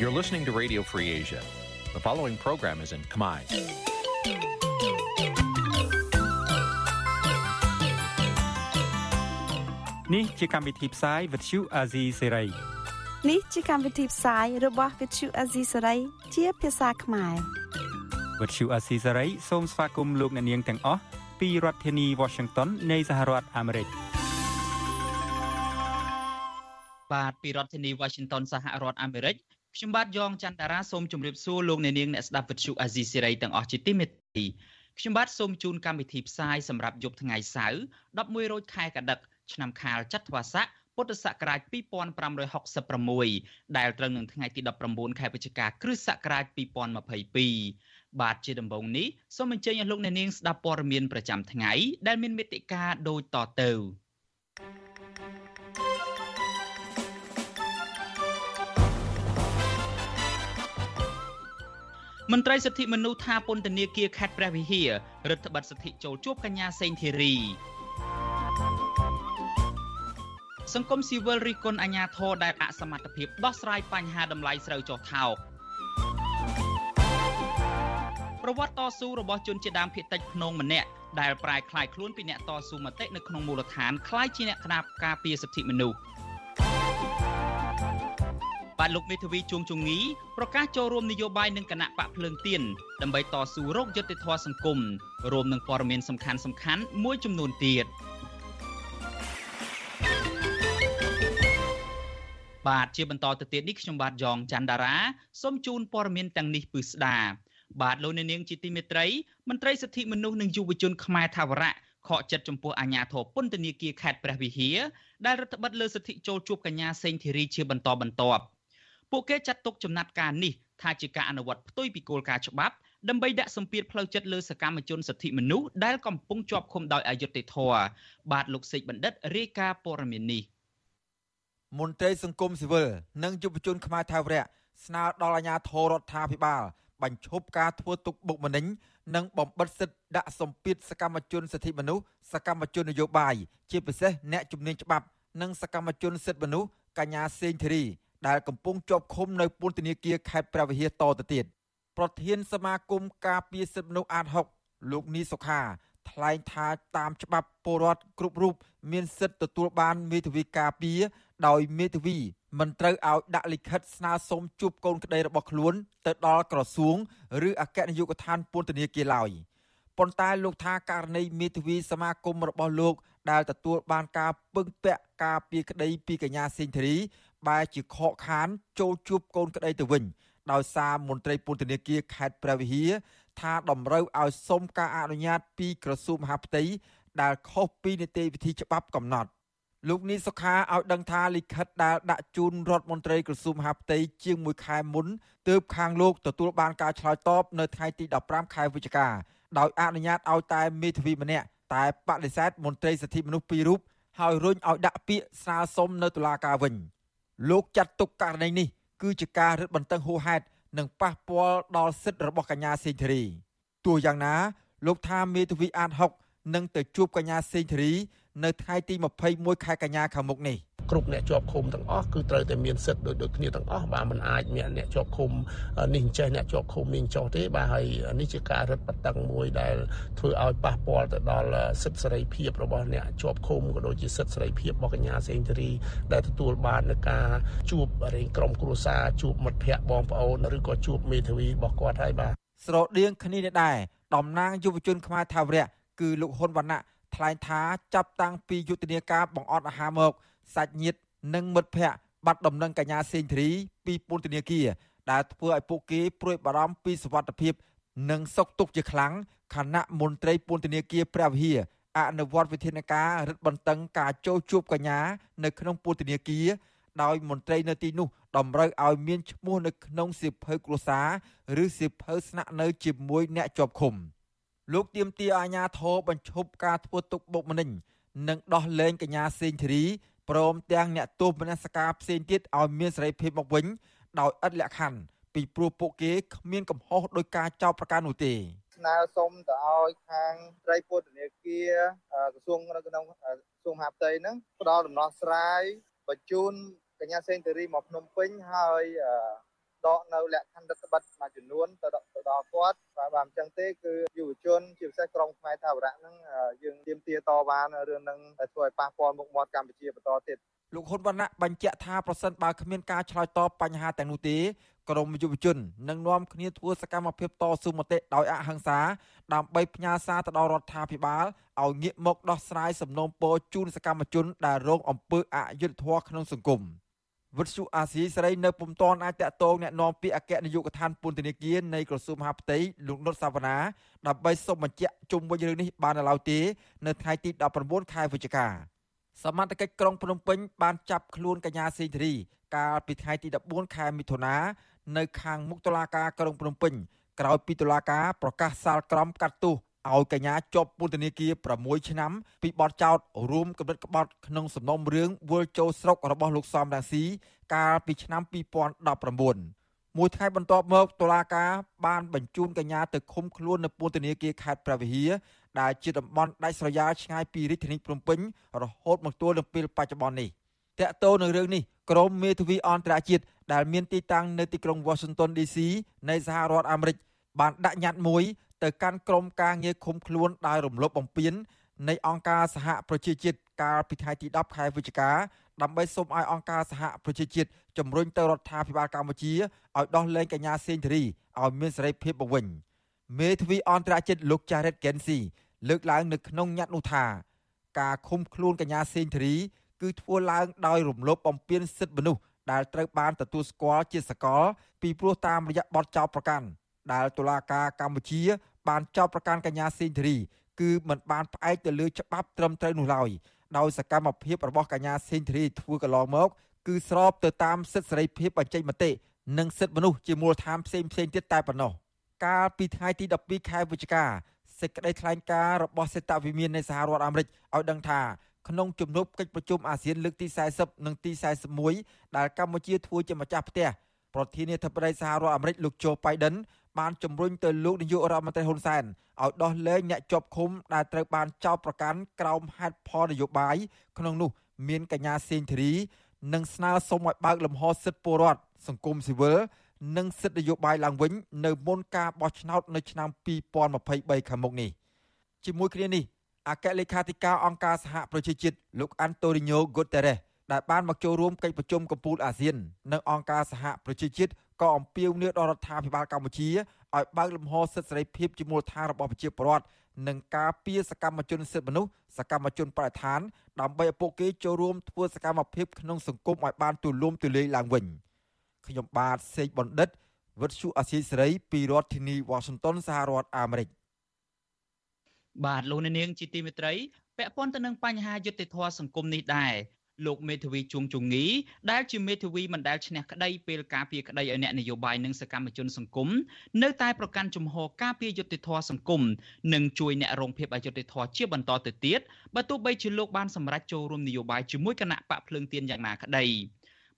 You're listening to Radio Free Asia. The following program is in Khmer. នេះជាកម្មវិធីផ្សាយ Vuthu Azizi Serai នេះជាកម្មវិធីផ្សាយរបស់ Vuthu Azizi Serai ជាភាសាខ្មែរ Vuthu Azizi Serai សូមស្វាគមន៍លោកអ្នកនាងទាំងអស់ពីរដ្ឋធានី Washington នៃសហរដ្ឋអាមេរិកបាទពីរដ្ឋធានី Washington សហរដ្ឋអាមេរិក ខ្ញុំបាទយ៉ងច័ន្ទតារាសូមជម្រាបសួរលោកអ្នកនាងអ្នកស្ដាប់វិទ្យុអាស៊ីសេរីទាំងអស់ជាទីមេត្រីខ្ញុំបាទសូមជូនកម្មវិធីផ្សាយសម្រាប់យប់ថ្ងៃសៅរ៍11រោចខែកដិកឆ្នាំខាលចត្វាស័កពុទ្ធសករាជ2566ដែលត្រូវនឹងថ្ងៃទី19ខែវិច្ឆិកាគ្រិស្តសករាជ2022បាទជាដំបូងនេះសូមអញ្ជើញលោកអ្នកនាងស្ដាប់ព័ត៌មានប្រចាំថ្ងៃដែលមានមេត្តាដូចតទៅ មន្ត្រីសិទ្ធិមនុស្សថាពន្ធនាគារខេត្តព្រះវិហាររដ្ឋបတ်សិទ្ធិចូលជួបកញ្ញាសេងធីរីសង្គមស៊ីវិលរិះគន់អាញាធរដែលអសមត្ថភាពដោះស្រាយបញ្ហាតម្លៃស្រូវចុះថោកប្រវត្តិតស៊ូរបស់ជនជាដើមភៀតតិចភ្នងម្នាក់ដែលប្រែคลายខ្លួនពីអ្នកតស៊ូមតិនៅក្នុងមូលដ្ឋានคล้ายជាអ្នកក្តាប់ការពារសិទ្ធិមនុស្ស បាទលោកមេធាវីជួងជងីប្រកាសចូលរួមនយោបាយនឹងគណៈបកភ្លើងទៀនដើម្បីតស៊ូរោគយុត្តិធម៌សង្គមរួមនឹងព័ត៌មានសំខាន់សំខាន់មួយចំនួនទៀតបាទជាបន្តទៅទៀតនេះខ្ញុំបាទយ៉ងច័ន្ទដារាសូមជូនព័ត៌មានទាំងនេះពឺស្ដាបាទលោកអ្នកនាងជាទីមេត្រីមន្ត្រីសិទ្ធិមនុស្សនិងយុវជនខ្មែរថាវរៈខកចិត្តចំពោះអាញាធរពន្ធនាគារខេត្តព្រះវិហារដែលរដ្ឋបတ်លើសិទ្ធិចូលជួបកញ្ញាសេងធីរីជាបន្តបន្ទាប់ ពួកគេចាត់ទុកចំណាត់ការនេះថាជាការអនុវត្តផ្ទុយពីគោលការណ៍ច្បាប់ដើម្បីដាក់សម្ពាធផ្លូវចិត្តលើសកម្មជនសិទ្ធិមនុស្សដែលកំពុងជាប់ឃុំដោយអយុត្តិធម៌បាទលោកសេកបណ្ឌិតរាយការណ៍ព័ត៌មាននេះមន្ត្រីសង្គមស៊ីវិលនិងយុវជនខ្មែរថាវរៈស្នើដល់អាជ្ញាធររដ្ឋាភិបាលបញ្ឈប់ការធ្វើទុកបុកម្នេញនិងបំបិទសិទ្ធិដាក់សម្ពាធសកម្មជនសិទ្ធិមនុស្សសកម្មជននយោបាយជាពិសេសអ្នកជំនាញច្បាប់និងសកម្មជនសិទ្ធិមនុស្សកញ្ញាសេងធីរី ដែលកំពុងជាប់ឃុំនៅពន្ធនាគារខេត្តព្រះវិហារតទៅទៀតប្រធានសមាគមការពារសិទ្ធិមនុស្សអាត6លោកនីសុខាថ្លែងថាតាមច្បាប់ពលរដ្ឋគ្រប់រូបមានសិទ្ធិទទួលបានមេធាវីការពារដោយមេធាវីមិនត្រូវឲ្យដាក់លិខិតស្នើសុំជួបកូនក្តីរបស់ខ្លួន ទៅដល់ក្រសួងឬអគ្គនាយកដ្ឋានពន្ធនាគារឡើយប៉ុន្តែលោកថាករណីមេធាវីសមាគមរបស់លោកដែលទទួលបានការពឹងពាក់ការពីក្តីពីកញ្ញាសេងធារី បែរជាខកខាន ចូលជួបកូនក្តីទៅវិញដោយសារមន្ត្រីពន្ធនាគារខេត្តព្រះវិហារថាតម្រូវឲ្យសុំការអនុញ្ញាតពីក្រសួងមហាផ្ទៃដែលខុសពីនីតិវិធីច្បាប់កំណត់លោកនីសុខាឲ្យដឹងថាលិខិតដែលដាក់ជូនរដ្ឋមន្ត្រីក្រសួងមហាផ្ទៃជាង1ខែមុនទើបខាងលោកទទួលបានការឆ្លើយតបនៅថ្ងៃទី15ខែវិច្ឆិកាដោយអនុញ្ញាតឲ្យតែមេធាវីម្នាក់តែបដិសេធមន្ត្រីសិទ្ធិមនុស្សពីររូបហើយរុញឲ្យដាក់ពាក្យស្នើសុំនៅតុលាការវិញ លោកចាត់ទុកករណីនេះគឺជាការរឹតបន្តឹងហួសហេតុនិងប៉ះពាល់ដល់សិទ្ធិរបស់កញ្ញាសេងធារីទោះយ៉ាងណា លោកថាមេធាវីអាត6នឹងទៅជួបកញ្ញាសេងធារី នៅថ្ងៃទី21ខែកញ្ញាខាងមុខនេះ គ្រប់អ្នកជាប់ឃុំទាំងអស់គឺត្រូវតែមានសិទ្ធិដូចដូចគ្នាទាំងអស់បាទมันអាចមានអ្នកជាប់ឃុំនេះចេះអ្នកជាប់ឃុំនេះចោះទេបាទហើយនេះជាការរឹតបន្តឹងមួយដែលធ្វើឲ្យប៉ះពាល់ទៅដល់សិទ្ធិសេរីភាពរបស់អ្នកជាប់ឃុំក៏ដូចជាសិទ្ធិសេរីភាពរបស់កញ្ញាសេងធារីដែលទទួលបាននៅការជួបរែងក្រុមគ្រួសារជួបមិត្តភ័ក្តិបងប្អូនឬក៏ជួបមេធាវីរបស់គាត់ហើយបាទស្រដៀងគ្នានេះដែរតំណាងយុវជនខ្មែរថាវរៈគឺលោកហ៊ុនវណ្ណៈថ្លែងថាចាប់តាំងពីយុទ្ធនាការបង្អត់អាហារមក សាច់ញាតិនិងមិត្តភ័ក្តិបាត់ដំណឹងកញ្ញាសេងធារីពីពន្ធនាគារដែលធ្វើឲ្យពួកគេព្រួយបារម្ភពីសុវត្ថិភាពនិងសោកទុក្ខជាខ្លាំងខណៈមន្ត្រីពន្ធនាគារព្រះវិហារអនុវត្តវិធានការរឹតបន្តឹងការចូលជួបកញ្ញានៅក្នុងពន្ធនាគារដោយមន្ត្រីនៅទីនោះតម្រូវឲ្យមានឈ្មោះនៅក្នុងសៀវភៅគ្រួសារឬសៀវភៅស្នាក់នៅជាមួយអ្នកជាប់ឃុំ។លោកទៀមទាអាញាធរបញ្ឈប់ការធ្វើទុកបុកម្នេញនិងដោះលែងកញ្ញាសេងធារី ព្រមទាំងអ្នកទោសមនសការផ្សេងទៀតឲ្យមានសេរីភាពមកវិញដោយឥតលក្ខខណ្ឌពីព្រោះពួកគេគ្មានកំហុសដោយការចោទប្រកាន់នោះទេស្នើសុំទៅឲ្យខាងត្រីពុទ្ធនាគារក្រសួងនៅក្នុងក្រសួងមហាផ្ទៃហ្នឹងផ្ដល់ដំណោះស្រាយបញ្ជូនកញ្ញាសេងធារីមកភ្នំពេញហើយ ដកនៅលក្ខខណ្ឌរដ្ឋបတ်មួយចំនួនទៅដល់ទៅដល់គាត់បាទបាទអញ្ចឹងទេគឺយុវជនជាពិសេសក្រុមខ្មែរថាវរៈហ្នឹងយើងទៀមទាតវ៉ានៅរឿងហ្នឹងធ្វើឲ្យប៉ះពាល់មុខមាត់កម្ពុជាបន្តទៀតលោកហ៊ុនវណ្ណៈបញ្ជាក់ថាប្រសិនបើគ្មានការឆ្លើយតបបញ្ហាទាំងនោះទេក្រមយុវជននឹងនាំគ្នាធ្វើសកម្មភាពតស៊ូមតិដោយអហិង្សាដើម្បីផ្ញើសារទៅដល់រដ្ឋាភិបាលឲ្យងាកមកដោះស្រាយសំណូមពរជូនសកម្មជនដែលរងអំពើអយុត្តិធម៌ក្នុងសង្គម វិទ្យុអាស៊ីសេរីនៅពុំតាន់អាចតតងแนะនាំពាក្យអគ្គនាយកដ្ឋានពន្ធនាគារនៃក្រសួងមហាផ្ទៃលោកនុតសាវណ្ណាដើម្បីសូមបញ្ជាក់ជុំវិញរឿងនេះបាននៅឡើយទេនៅថ្ងៃទី19ខែវិច្ឆិកាសមត្ថកិច្ចក្រុងភ្នំពេញបានចាប់ខ្លួនកញ្ញាសេងធារីកាលពីថ្ងៃទី14ខែមិថុនានៅខាងមុខតុលាការក្រុងភ្នំពេញក្រោយពីតុលាការប្រកាសសាលក្រមកាត់ទោស ឲ្យកញ្ញាជាប់ពន្ធនាគារ6ឆ្នាំពីបទចោទរួមគំនិតក្បត់ក្នុងសំណុំរឿងវិលចូលស្រុករបស់លោកសំរាស៊ីកាលពីឆ្នាំ2019មួយថ្ងៃបន្ទាប់មកតុលាការបានបញ្ជូនកញ្ញាទៅឃុំខ្លួននៅពន្ធនាគារខេត្តព្រះវិហារដែលជាតំបន់ដាច់ស្រយាលឆ្ងាយពីរាជធានីភ្នំពេញរហូតមកទល់នឹងពេលបច្ចុប្បន្ននេះតកតោនឹងរឿងនេះក្រមមេធាវីអន្តរជាតិដែលមានទីតាំងនៅទីក្រុង Washington DC នៃសហរដ្ឋអាមេរិកបានដាក់ញត្តិមួយ ទៅកាន់ក្រមការងារឃុំខ្លួនដោយរំលោភបំពាននៃអង្គការសហប្រជាជាតិកាលពីថ្ងៃទី10ខែវិច្ឆិកាដើម្បីសូមឲ្យអង្គការសហប្រជាជាតិជំរុញទៅរដ្ឋាភិបាលកម្ពុជាឲ្យដោះលែងកញ្ញាសេងធារីឲ្យមានសេរីភាពមកវិញមេធាវីអន្តរជាតិលោក Jared Gensi លើកឡើងនៅក្នុងញត្តិនោះថា ការឃុំខ្លួនកញ្ញាសេងធារីគឺធ្វើឡើងដោយរំលោភបំពានសិទ្ធិមនុស្សដែលត្រូវបានទទួលស្គាល់ជាសកល ពីព្រោះតាមរយៈបទចោទប្រកាន់ដែលតុលាការកម្ពុជា បានចោទប្រកាន់កញ្ញាសេងធារីគឺមិនបានផ្អែកទៅលើច្បាប់ត្រឹមត្រូវនោះឡើយដោយសកម្មភាពរបស់កញ្ញាសេងធារីធ្វើកន្លងមកគឺស្របទៅតាមសិទ្ធិសេរីភាពបញ្ចេញមតិនិងសិទ្ធិមនុស្សជាមូលដ្ឋានផ្សេងផ្សេងទៀតតែប៉ុណ្ណោះកាលពីថ្ងៃទី12ខែវិច្ឆិកាសេចក្តីថ្លែងការណ៍របស់សេតវិមាននៃសហរដ្ឋអាមេរិកឲ្យដឹងថាក្នុងជំនួបកិច្ចប្រជុំអាស៊ានលើកទី40និងទី41ដែលកម្ពុជាធ្វើជាម្ចាស់ផ្ទះប្រធានាធិបតីសហរដ្ឋអាមេរិកលោកโจ Biden បានជំរុញទៅលោកនាយករដ្ឋមន្ត្រីហ៊ុនសែនឲ្យដោះលែងអ្នកជាប់ឃុំដែលត្រូវបានចោទប្រកាន់ក្រោមហេតុផលនយោបាយក្នុងនោះ មានកញ្ញាសេងធារី និងស្នើសុំឲ្យបើកលំហសិទ្ធិពលរដ្ឋសង្គមស៊ីវិលនិងសិទ្ធិនយោបាយឡើងវិញនៅមុនការបោះឆ្នោតនៅឆ្នាំ2023ខាងមុខនេះជាមួយគ្នានេះអគ្គលេខាធិការអង្គការសហប្រជាជាតិលោកអាន់តូនីញ៉ូហ្គូតេរេស ដែលបានមកចូលរួមកិច្ចប្រជុំកំពូលអាស៊ាននិងអង្គការសហប្រជាជាតិក៏អំពាវនាវដល់រដ្ឋាភិបាលកម្ពុជាឲ្យបើកលំហសិទ្ធិសេរីភាពជាមូលដ្ឋានរបស់ប្រជាពលរដ្ឋនិងការពារសកម្មជនសិទ្ធិមនុស្សសកម្មជនបរិស្ថានដើម្បីឲ្យពួកគេចូលរួមធ្វើសកម្មភាពក្នុងសង្គមឲ្យបានទូលំទូលាយឡើងវិញខ្ញុំបាទសេកបណ្ឌិតវិទ្យុអាស៊ីសេរីពីរដ្ឋធានី Washington សហរដ្ឋអាមេរិកបាទលោកនាងជាទីមេត្រីពាក់ព័ន្ធទៅនឹងបញ្ហាយុត្តិធម៌សង្គមនេះដែរ លោកមេធាវីជួងជងីដែលជាមេធាវីមិនដែលឈ្នះក្តីពេលការពារក្តីឲ្យអ្នកនយោបាយនិងសកម្មជនសង្គមនៅតែប្រកាន់ជំហរការពារយុត្តិធម៌សង្គមនិងជួយអ្នករងភាពអយុត្តិធម៌ជាបន្តទៅទៀតបើទោះបីជាលោកបានសម្រេចចូលរួមនយោបាយជាមួយគណៈបកភ្លើងទៀនយ៉ាងណាក្តី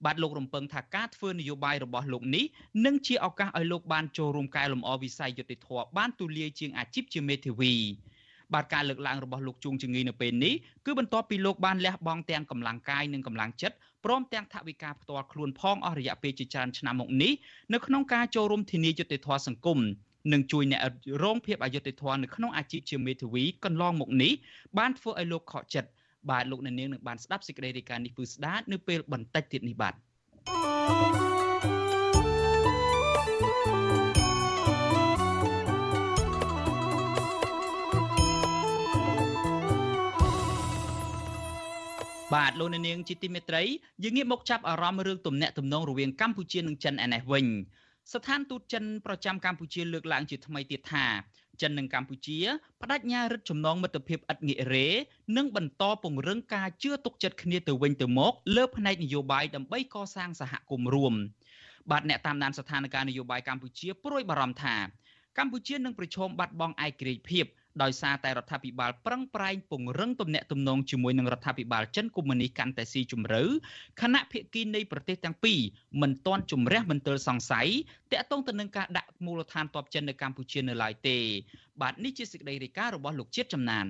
បាទលោករំពឹងថាការធ្វើនយោបាយរបស់លោកនេះនឹងជាឱកាសឲ្យលោកបានចូលរួមកែលម្អវិស័យយុត្តិធម៌បានទូលាយជាងអាជីពជាមេធាវី បាទការលើកឡើងរបស់លោកជួងជងីនៅពេលនេះគឺបន្ទាប់ពីលោកបានលះបង់ទាំងកម្លាំងកាយនិងកម្លាំងចិត្តព្រមទាំងថវិកាផ្ទាល់ខ្លួនផងអស់រយៈពេលជាច្រើនឆ្នាំមកនេះនៅក្នុងការចូលរួមធានាយុត្តិធម៌សង្គមនិងជួយអ្នករងភាពអយុត្តិធម៌នៅក្នុងអាជីពជាមេធាវីកន្លងមកនេះបានធ្វើឲ្យលោកខកចិត្តបាទលោកអ្នកនាងនឹងបានស្ដាប់សេចក្តីរាយការណ៍នេះពឺស្ដានៅពេលបន្តិចទៀតនេះបាទ បាទលោកនាងជាទីមេត្រីយើងងាកមកចាប់អារម្មណ៍រឿងទំនាក់ទំនងរវាងកម្ពុជានិងចិនឯនេះវិញស្ថានទូតចិនប្រចាំកម្ពុជាលើកឡើងជាថ្មីទៀតថាចិននិងកម្ពុជាបដិញ្ញារឹតចំណងមិត្តភាពឥតងាករេនិងបន្តពង្រឹងការជឿទុកចិត្តគ្នាទៅវិញទៅមកលើផ្នែកនយោបាយដើម្បីកសាងសហគមន៍រួមបាទអ្នកតាមដានស្ថានភាពនយោបាយកម្ពុជាព្រួយបារម្ភថាកម្ពុជានឹងប្រឈមបាត់បង់ឯករាជ្យភាព ដោយសារតែរដ្ឋាភិបាលប្រឹងប្រែងពង្រឹងទំនាក់ទំនងជាមួយនឹងរដ្ឋាភិបាលចិនកុម្មុយនីសកាន់តែស៊ីជម្រៅខណៈភាគីនៃប្រទេសទាំងពីរមិនទាន់ជំរះមន្ទិលសង្ស័យតាក់ទងទៅនឹងការដាក់មូលដ្ឋានទ័ពចិននៅកម្ពុជានៅឡើយទេ បាទនេះជាសេចក្តីរាយការណ៍របស់លោកជាតិចំណាន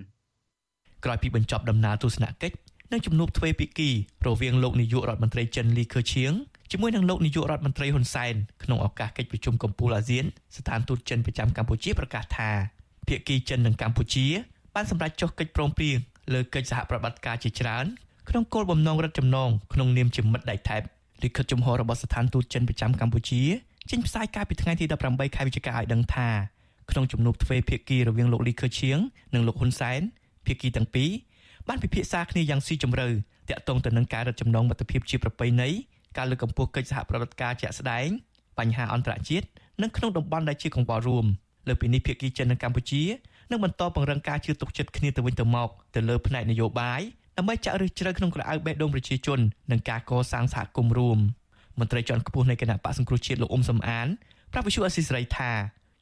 ក្រោយពីបញ្ចប់ដំណើរទស្សនកិច្ចនិងជំនួបទ្វេភាគីរវាងលោកនាយករដ្ឋមន្ត្រីចិនលីខឺឈៀងជាមួយនឹងលោកនាយករដ្ឋមន្ត្រីហ៊ុនសែនក្នុងឱកាសកិច្ចប្រជុំកំពូលអាស៊ានស្ថានទូតចិនប្រចាំកម្ពុជាប្រកាសថា ភាគីចិននិងកម្ពុជាបានសម្រេចចុះកិច្ចព្រមព្រៀងលើកិច្ចសហប្រតិបត្តិការជាច្រើនក្នុងគោលបំណងរដ្ឋចំណងក្នុងនាមជាមិត្តដៃថែបលិខិតជំហររបស់ស្ថានទូតចិនប្រចាំកម្ពុជាចេញផ្សាយកាលពីថ្ងៃទី18ខែវិច្ឆិកាឲ្យដឹងថាក្នុងជំនួបទ្វេភាគីរវាងលោកលីខឺឈៀងនិងលោកហ៊ុនសែនភាគីទាំងពីរបានពិភាក្សាគ្នាយ៉ាងស៊ីជម្រៅទាក់ទងទៅនឹងការរឹតចំណងមិត្តភាពជាប្រពៃណីការលើកកម្ពស់កិច្ចសហប្រតិបត្តិការជាក់ស្ដែងបញ្ហាអន្តរជាតិនិងក្នុងតំបន់ដែលជាកង្វល់រួម លើពីនេះភាគីចិននិងកម្ពុជានឹងបន្តពង្រឹងការជឿទុកចិត្តគ្នាទៅវិញទៅមកទៅលើផ្នែកនយោបាយដើម្បីចាក់ឫសជ្រៅក្នុងក្រអៅបេះដូងប្រជាជននិងការកសាងសហគមន៍រួមមន្ត្រីជាន់ខ្ពស់នៃគណៈបកសង្គ្រោះជាតិលោកអ៊ុំសំអានប្រាប់វិសុអស៊ីសេរីថា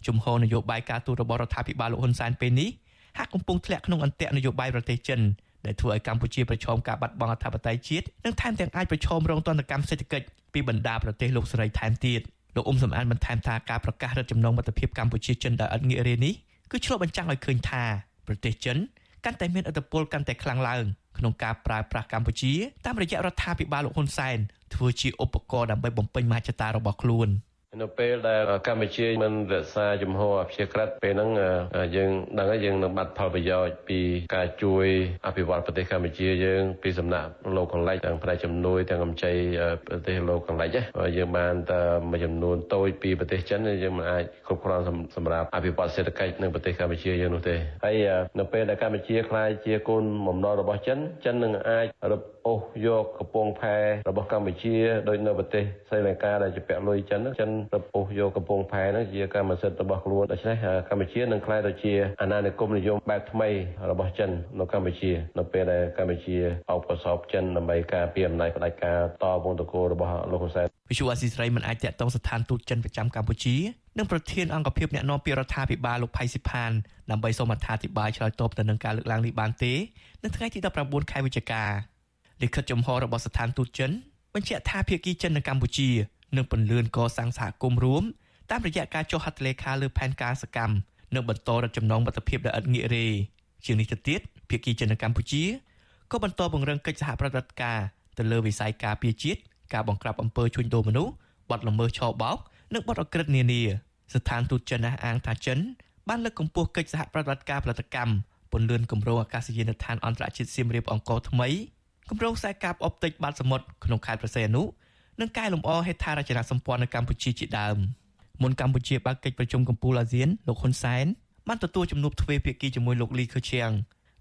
ជំហរនយោបាយការទូតរបស់រដ្ឋាភិបាលលោកហ៊ុនសែនពេលនេះហាក់កំពុងធ្លាក់ក្នុងអន្ទាក់នយោបាយប្រទេសចិនដែលធ្វើឲ្យកម្ពុជាប្រឈមការបាត់បង់អធិបតេយ្យជាតិនិងថែមទាំងអាចប្រឈមរងទណ្ឌកម្មសេដ្ឋកិច្ចពីបណ្ដាប្រទេសលោកសេរីថែមទៀត លោកអ៊ុំសំអានបន្ថែមថាការប្រកាសរដ្ឋចំណងមិត្តភាពកម្ពុជាចិនដែលឥតងាករានេះគឺឆ្លុះបញ្ចាំងឲ្យឃើញថាប្រទេសចិនកាន់តែមានឥទ្ធិពលកាន់តែខ្លាំងឡើងក្នុងការប្រើប្រាស់កម្ពុជាតាមរយៈរដ្ឋាភិបាលលោកហ៊ុនសែនធ្វើជាឧបករណ៍ដើម្បីបំពេញមហិច្ឆតារបស់ខ្លួន។ នៅពេលដែលកម្ពុជាមិនរក្សាជំហរអព្យាក្រឹតពេលហ្នឹងយើងដឹងហើយយើងនឹងបាត់ផលប្រយោជន៍ពីការជួយអភិវឌ្ឍប្រទេសកម្ពុជាយើងពីសំណាក់លោកកន្លែងទាំងផ្នែកជំនួយទាំងកម្ចីប្រទេសលោកកន្លែងយើងបានតែមួយចំនួនតូចពីប្រទេសចិនយើងមិនអាចគ្រប់គ្រងសម្រាប់អភិវឌ្ឍសេដ្ឋកិច្ចនៅប្រទេសកម្ពុជាយើងនោះទេហើយនៅពេលដែលកម្ពុជាខ្លាយជាកូនបំណុលរបស់ចិនចិននឹងអាចរឹបអូសយកកំពង់ផែរបស់កម្ពុជាដោយនៅប្រទេសស្រីលង្កាដែលជាពាក់លុយចិនចិនរឹបអូសយកកំពង់ផែនោះជាកម្មសិទ្ធិរបស់ខ្លួនដូច្នេះកម្ពុជានឹងក្លាយទៅជាអាណានិគមនិយមបែបថ្មីរបស់ចិននៅកម្ពុជា នៅពេលដែលកម្ពុជាអបកសោបចិនដើម្បីការពារអំណាចផ្ដាច់ការតវងតកោរបស់លោកហ៊ុនសែនវិសុអាស៊ីស្រីមិនអាចតាក់ទងស្ថានទូតចិនប្រចាំកម្ពុជានិងប្រធានអង្គភិបអ្នកនាំពាក្យរដ្ឋាភិបាលលោកផៃស៊ីផានដើម្បីសូមអត្ថាធិប្បាយឆ្លើយតបទៅនឹងការលើកឡើងនេះបានទេនៅថ្ងៃទី19ខែវិច្ឆិកាលិខិតចំហរបស់ស្ថានទូតចិនបញ្ជាក់ថាភាគីចិននៅកម្ពុជា នឹងពន្លឿនកសាងសហគមន៍រួមតាមរយៈការចុះហត្ថលេខាលើផែនការសកម្មនិងបន្តរឹតចំណងមិត្តភាពដែលឥតងាករេជាងនេះទៅទៀតភាគីចិននៅកម្ពុជាក៏បន្តពង្រឹងកិច្ចសហប្រតិបត្តិការទៅលើវិស័យការពារជាតិការបង្ក្រាបអំពើជួញដូរមនុស្សបទល្មើសឆបោកនិងបទអក្រិតនានាស្ថានទូតចិនអះអាងថាចិនបានលើកកម្ពស់កិច្ចសហប្រតិបត្តិការផលិតកម្មពន្លឿនគម្រោងអាកាសយានដ្ឋានអន្តរជាតិសៀមរាបអង្គរថ្មីគម្រោងខ្សែកាបអុបទិកបាតសមុទ្រក្នុងខេត្តប្រសេអនុ និងកែលម្អហេដ្ឋារចនាសម្ព័ន្ធនៅកម្ពុជាជាដើមមុនកម្ពុជាបើកកិច្ចប្រជុំកំពូលអាស៊ានលោកហ៊ុនសែនបានទទួលជំនួបទ្វេភាគីជាមួយលោកលីខឺឈៀង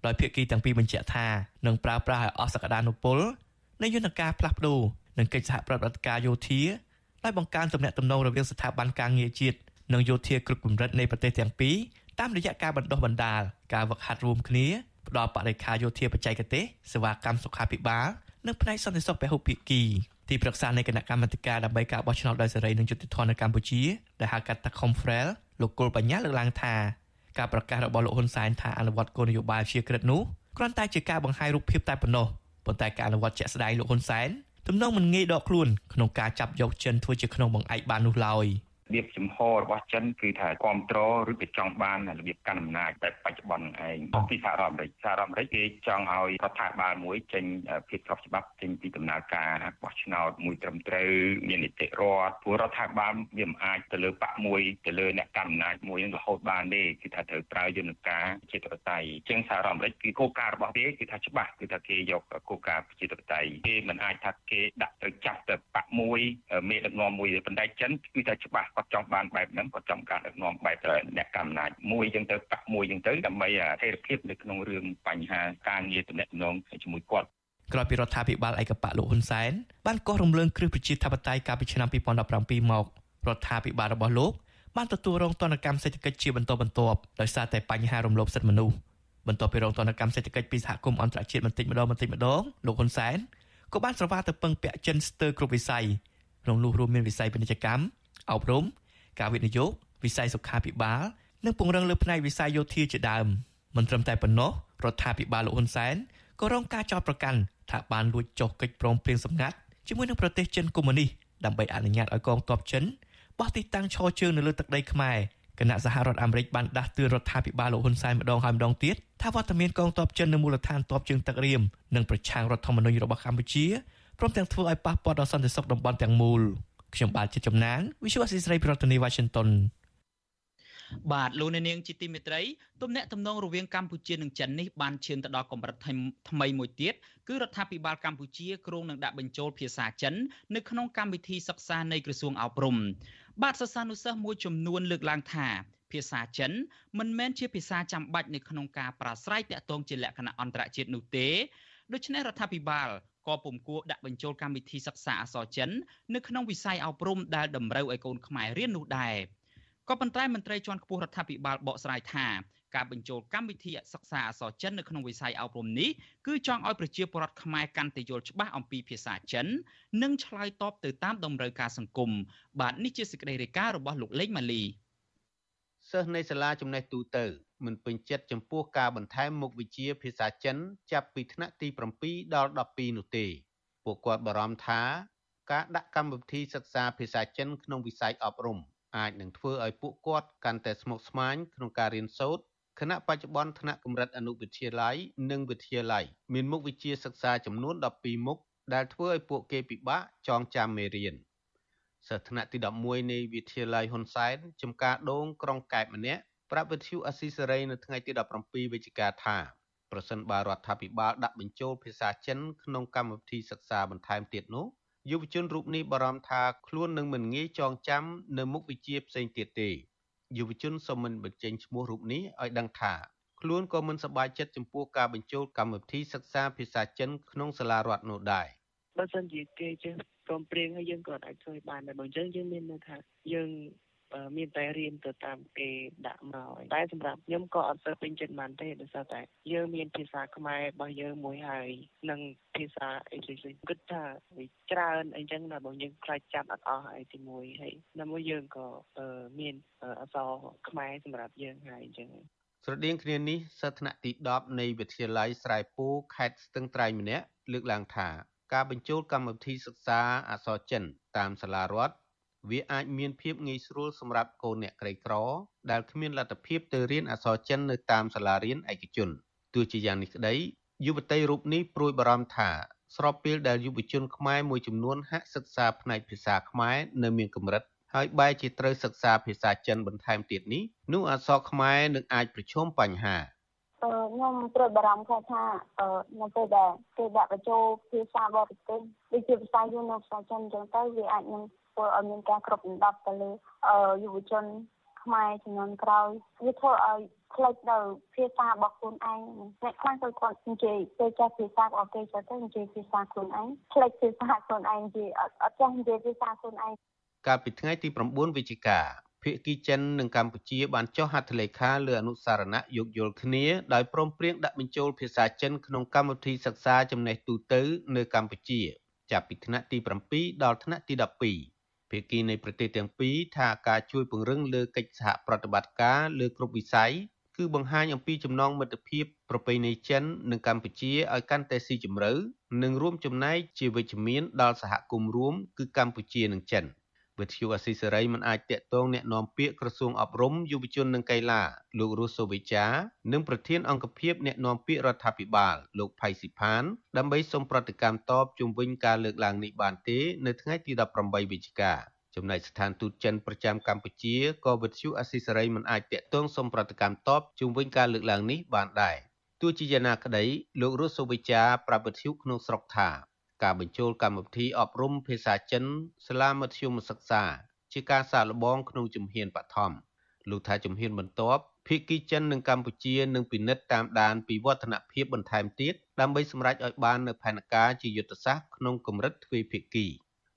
ដោយភាគីទាំងពីរបញ្ជាក់ថានឹងប្រើប្រាស់ឲ្យអស់សក្តានុពលនៃយន្តការផ្លាស់ប្ដូរនិងកិច្ចសហប្រតិបត្តិការយោធាដោយបង្កើនទំនាក់ទំនងរវាងស្ថាប័នការងារជាតិនិងយោធាគ្រប់កម្រិតនៃប្រទេសទាំងពីរតាមរយៈការបណ្ដុះបណ្ដាលការវឹកហាត់រួមគ្នាផ្ដល់បរិខាយោធាបច្ចេកទេសសេវាកម្មសុខាភិបាលនិងផ្នែកសន្តិសុខពហុភាគី ទីប្រឹក្សានៃគណៈកម្មាធិការដើម្បីការបោះឆ្នោតដោយសេរីនិងយុត្តិធម៌នៅកម្ពុជាដែលហៅកាត់ថា Confrel លោកគុលបញ្ញាលើកឡើងថាការប្រកាសរបស់លោកហ៊ុនសែនថាអនុវត្តគោលនយោបាយជាក្រិតនោះគ្រាន់តែជាការបង្ហាញរូបភាពតែប៉ុណ្ណោះប៉ុន្តែការអនុវត្តជាក់ស្ដែងលោកហ៊ុនសែនទំនងមិនងាយដកខ្លួនក្នុងការចាប់យកចិនធ្វើជាក្នុងបង្អែកបាននោះឡើយ។ របៀបចំហរបស់ចិនគឺថាគ្រប់គ្រងឬក៏ចង់បានរបៀបកាន់អំណាចតែបច្ចុប្បន្នឯងពីសហរដ្ឋអាមេរិកសហរដ្ឋអាមេរិកគេចង់ឲ្យរដ្ឋាភិបាលមួយចេញភាពស្របច្បាប់ចេញពីដំណើរការបោះឆ្នោតមួយត្រឹមត្រូវមាននីតិរដ្ឋព្រោះរដ្ឋាភិបាលវាមិនអាចទៅលើបកមួយទៅលើអ្នកកាន់អំណាចមួយនឹងរហូតបានទេគឺថាត្រូវប្រើយន្តការជាតិបតៃជាងសហរដ្ឋអាមេរិកគឺគោលការណ៍របស់គេគឺថាច្បាស់គឺថាគេយកគោលការណ៍ជាតិបតៃគេមិនអាចថាគេដាក់ទៅចាប់ទៅបកមួយមេដឹកនាំមួយទេប៉ុន្តែចិនគឺថាច្បាស់គាត់ចង់បានបែបហ្នឹងគាត់ចង់ការដឹកនាំបែបអ្នកកម្មអំណាចមួយចឹងទៅបាក់មួយចឹងទៅដើម្បីស្ថិរភាពនៅក្នុងរឿងបញ្ហាការងារតំណែងជាមួយគាត់ក្រោយពីរដ្ឋាភិបាលឯកបៈលោកហ៊ុនសែនបានកោះរំលើងគ្រឹះប្រជាធិបតេយ្យកាលពីឆ្នាំ2017មករដ្ឋាភិបាលរបស់លោកបានទទួលរងទណ្ឌកម្មសេដ្ឋកិច្ចជាបន្តបន្ទាប់ដោយសារតែបញ្ហារំលោភសិទ្ធិមនុស្សបន្ទាប់ពីរងទណ្ឌកម្មសេដ្ឋកិច្ចពីសហគមន៍អន្តរជាតិបន្តិចម្ដងបន្តិចម្ដងលោកហ៊ុនសែនក៏បានស្រវាទៅពឹងពាក់ចិនស្ទើរគ្រប់វិស័យក្នុងនោះរួមមានវិស័យពាណិជ្ជកម្ម អប់រំការវិនិយោគវិស័យសុខាភិបាលនិងពង្រឹងលើផ្នែកវិស័យយោធាជាដើមមិនត្រឹមតែប៉ុណ្ណោះរដ្ឋាភិបាលលោកហ៊ុនសែនក៏រងការចោទប្រកាន់ថាបានលួចចុះកិច្ចព្រមព្រៀងសម្ងាត់ជាមួយនឹងប្រទេសចិនកុម្មុយនីសដើម្បីអនុញ្ញាតឲ្យកងទ័ពចិនបោះទីតាំងឈរជើងនៅលើទឹកដីខ្មែរគណៈសហរដ្ឋអាមេរិកបានដាស់តឿនរដ្ឋាភិបាលលោកហ៊ុនសែនម្ដងហើយម្ដងទៀតថាវត្តមានកងទ័ពចិននៅមូលដ្ឋានទ័ពជើងទឹករៀមនិងប្រឆាំងរដ្ឋធម្មនុញ្ញរបស់កម្ពុជាព្រមទាំងធ្វើឲ្យប៉ះពាល់ដល់សន្តិសុខតំបន់ទាំងមូល ខ្ញុំបាទជាចំណាន Visual Assisray ប្រធានាទី Washington បាទលោកអ្នកនាងជាទីមេត្រីទំនាក់ទំនងរវាងកម្ពុជានិងចិននេះបានឈានទៅដល់កម្រិតថ្មីមួយទៀតគឺរដ្ឋាភិបាលកម្ពុជាគ្រោងនឹងដាក់បញ្ចូលភាសាចិននៅក្នុងកម្មវិធីសិក្សានៃក្រសួងអប់រំបាទសិស្សានុសិស្សមួយចំនួនលើកឡើងថាភាសាចិនមិនមែនជាភាសាចាំបាច់នៅក្នុងការប្រាស្រ័យតាក់ទងជាលក្ខណៈអន្តរជាតិនោះទេដូច្នេះរដ្ឋាភិបាល ក៏ពុំគួរដាក់បញ្ចូលកម្មវិធីសិក្សាអក្សរចិននៅក្នុងវិស័យអប់រំដែលតម្រូវឲ្យកូនខ្មែររៀននោះដែរក៏ប៉ុន្តែមន្ត្រីជាន់ខ្ពស់រដ្ឋាភិបាលបកស្រាយថាការបញ្ចូលកម្មវិធីសិក្សាអក្សរចិននៅក្នុងវិស័យអប់រំនេះគឺចង់ឲ្យប្រជាពលរដ្ឋខ្មែរកាន់តែយល់ច្បាស់អំពីភាសាចិន និងឆ្លើយតបទៅតាមតម្រូវការសង្គមបាទនេះជាសេចក្តីរាយការណ៍របស់លោកលេងម៉ាលី សិស្សនៃសាលាចំណេះទូទៅមិនពេញចិត្តចំពោះការបន្ថែមមុខវិជ្ជាភាសាចិន ចាប់ពីថ្នាក់ទី7ដល់12នោះទេពួកគាត់បារម្ភថាការដាក់កម្មវិធីសិក្សាភាសាចិនក្នុងវិស័យអប់រំអាចនឹងធ្វើឲ្យពួកគាត់កាន់តែស្មុគស្មាញក្នុងការរៀនសូត្រគណៈបច្ចុប្បន្នថ្នាក់កម្រិតអនុវិទ្យាល័យនិងវិទ្យាល័យមានមុខវិជ្ជាសិក្សាចំនួន12មុខដែលធ្វើឲ្យពួកគេពិបាកចងចាំមេរៀន សិស្សថ្នាក់ទី11នៃវិទ្យាល័យហ៊ុនសែនចំការដងក្រុងកែបម្នាក់ប្រាប់វិទ្យុអស៊ីសេរីនៅថ្ងៃទី17វិច្ឆិកាថាប្រសិនបើរដ្ឋាភិបាលដាក់បញ្ចូលភាសាចិនក្នុងកម្មវិធីសិក្សាបន្ថែមទៀតនោះយុវជនរូបនេះបារម្ភថាខ្លួននឹងមិនងាយចងចាំនៅមុខវិជ្ជាផ្សេងទៀតទេយុវជនសូមមិនបញ្ចេញឈ្មោះរូបនេះឲ្យដឹងថាខ្លួនក៏មិនសប្បាយចិត្តចំពោះការបញ្ចូលកម្មវិធីសិក្សាភាសាចិនក្នុងសាលារដ្ឋនោះដែរ បើសិនជាគេចេះព្រមព្រៀងហើយយើងក៏អាចជួយបានដែរបើអញ្ចឹងយើងមានន័យថាយើងមានតែរៀនទៅតាមគេដាក់មកតែសម្រាប់ខ្ញុំក៏អត់សូវពេញចិត្តបានទេដោយសារតែយើងមានភាសាខ្មែររបស់យើងមួយហើយនិងភាសាអេស៊ីសគិតថាវាច្រើនអីចឹងណាបើយើងខ្លាចចាប់អត់អស់ហើយទីមួយហើយដល់មួយយើងក៏មានអក្សរខ្មែរសម្រាប់យើងហើយអញ្ចឹងស្រដៀងគ្នានេះសិស្សថ្នាក់ទី10នៃវិទ្យាល័យស្រែពូខេត្តស្ទឹងត្រែងម្នាក់លើកឡើងថា ការបញ្ចូលកម្មវិធីសិក្សាអក្សរចិន តាមសាលារដ្ឋវាអាចមានភាពងាយស្រួលសម្រាប់កូនអ្នកក្រីក្រ ដែលគ្មានលទ្ធភាពទៅរៀនអក្សរចិននៅតាមសាលារៀនឯកជនទោះជាយ៉ាងនេះក្តីយុវតីរូបនេះព្រួយបារម្ភថាស្របពេលដែលយុវជនខ្មែរមួយចំនួនហាក់សិក្សាផ្នែកភាសាខ្មែរនៅមានកម្រិតហើយបែរជាត្រូវសិក្សាភាសាចិនបន្ថែមទៀតនេះនោះអក្សរខ្មែរនឹងអាចប្រឈមបញ្ហា ខ្ញុំព្រួយបារម្ភថានៅពេលដែលគេដាក់បញ្ចូលភាសាបរទេសដូចជាភាសាយូនៅភាសាចិនអញ្ចឹងទៅវាអាចនឹងធ្វើឲ្យមានការគ្រប់ដណ្ដប់ទៅលើយុវជនខ្មែរចំនួនក្រោយវាធ្វើឲ្យផ្លេចដល់ភាសារបស់ខ្លួនឯងអ្នកខ្លះទៅគាត់និយាយទៅចេះភាសារបស់គេទៅទៅនិយាយភាសាខ្លួនឯងផ្លេចភាសាខ្លួនឯងនិយាយអត់ចេះនិយាយភាសាខ្លួនឯងកាលពីថ្ងៃទី9វិច្ឆិកា ភាគីចិននិងកម្ពុជាបានចុះហត្ថលេខាលើអនុសារណៈយោគយល់គ្នាដោយព្រមព្រៀងដាក់បញ្ចូលភាសាចិនក្នុងកម្មវិធីសិក្សាចំណេះទូទៅនៅកម្ពុជាចាប់ពីថ្នាក់ទី7ដល់ថ្នាក់ទី12ភាគីនៃប្រទេសទាំងពីរថាការជួយពង្រឹងលើកិច្ចសហប្រតិបត្តិការលើគ្រប់វិស័យគឺបង្ហាញអំពីចំណងមិត្តភាពប្រពៃណីចិននិងកម្ពុជាឲ្យកាន់តែស៊ីជម្រៅនិងរួមចំណែកជាវិជ្ជមានដល់សហគមន៍រួមគឺកម្ពុជានិងចិន។ វិទ្យុអស៊ីសេរីមិនអាចតាក់ទងแนะនាំពាក្យក្រសួងអប់រំយុវជននិងកីឡាលោករស់សូវិចានិងប្រធានអង្គភិបแนะនាំពាក្យរដ្ឋាភិបាលលោកផៃស៊ីផានដើម្បីសូមប្រតិកម្មតបជុំវិញការលើកឡើងនេះបានទេនៅថ្ងៃទី18វិច្ឆិកាចំណែកស្ថានទូតចិនប្រចាំកម្ពុជាក៏វិទ្យុអស៊ីសេរីមិនអាចតាក់ទងសូមប្រតិកម្មតបជុំវិញការលើកឡើងនេះបានដែរទោះជាយ៉ាងណាក្តីលោករស់សូវិចាប្រាប់វិទ្យុក្នុងស្រុកថា ការបញ្ចូលកម្មវិធីអប់រំភាសាចិនសាលាមធ្យមសិក្សា ជាការសាកល្បងក្នុងជំហានបឋមលោកថាជំហានបន្ទាប់ភាគីចិននិងកម្ពុជានឹងពិនិត្យតាមដានពីវឌ្ឍនភាពបន្ថែមទៀតដើម្បីសម្រេចឲ្យបាននូវផែនការជាយុទ្ធសាស្ត្រក្នុងកម្រិតទ្វេភាគី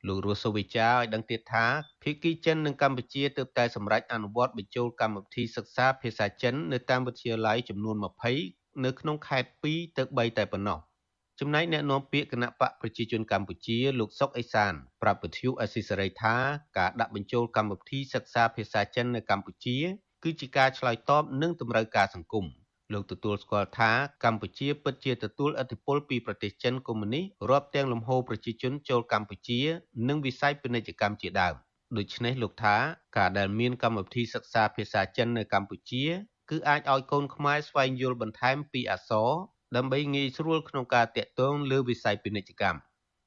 លោករស់សូវិចាឲ្យដឹងទៀតថាភាគីចិននិងកម្ពុជាទើបតែសម្រេចអនុវត្តបញ្ចូលកម្មវិធីសិក្សាភាសាចិននៅតាមវិទ្យាល័យចំនួន20នៅក្នុងខេត្ត2ទៅ3តែប៉ុណ្ណោះ។ ចំណែកអ្នកនាំពាក្យគណៈបកប្រជាជនកម្ពុជាលោកសុកអេសានប្រាប់វិទ្យុអេស៊ីសេរីថាការដាក់បញ្ចូលកម្មវិធីសិក្សាភាសាចិននៅកម្ពុជា គឺជាការឆ្លើយតបនឹងតម្រូវការសង្គមលោកទទួលស្គាល់ថាកម្ពុជាពិតជាទទួលឥទ្ធិពលពីប្រទេសចិនកុម្មុយនីសរាប់ទាំងលំហូរប្រជាជនចូលកម្ពុជា និងវិស័យពាណិជ្ជកម្មជាដើមដូច្នេះលោកថាការដែលមានកម្មវិធីសិក្សាភាសាចិននៅកម្ពុជា គឺអាចឲ្យកូនខ្មែរស្វែងយល់បន្ថែមពីអក្សរ ដើម្បីងាយស្រួលក្នុងការតាក់ទងលើវិស័យពាណិជ្ជកម្ម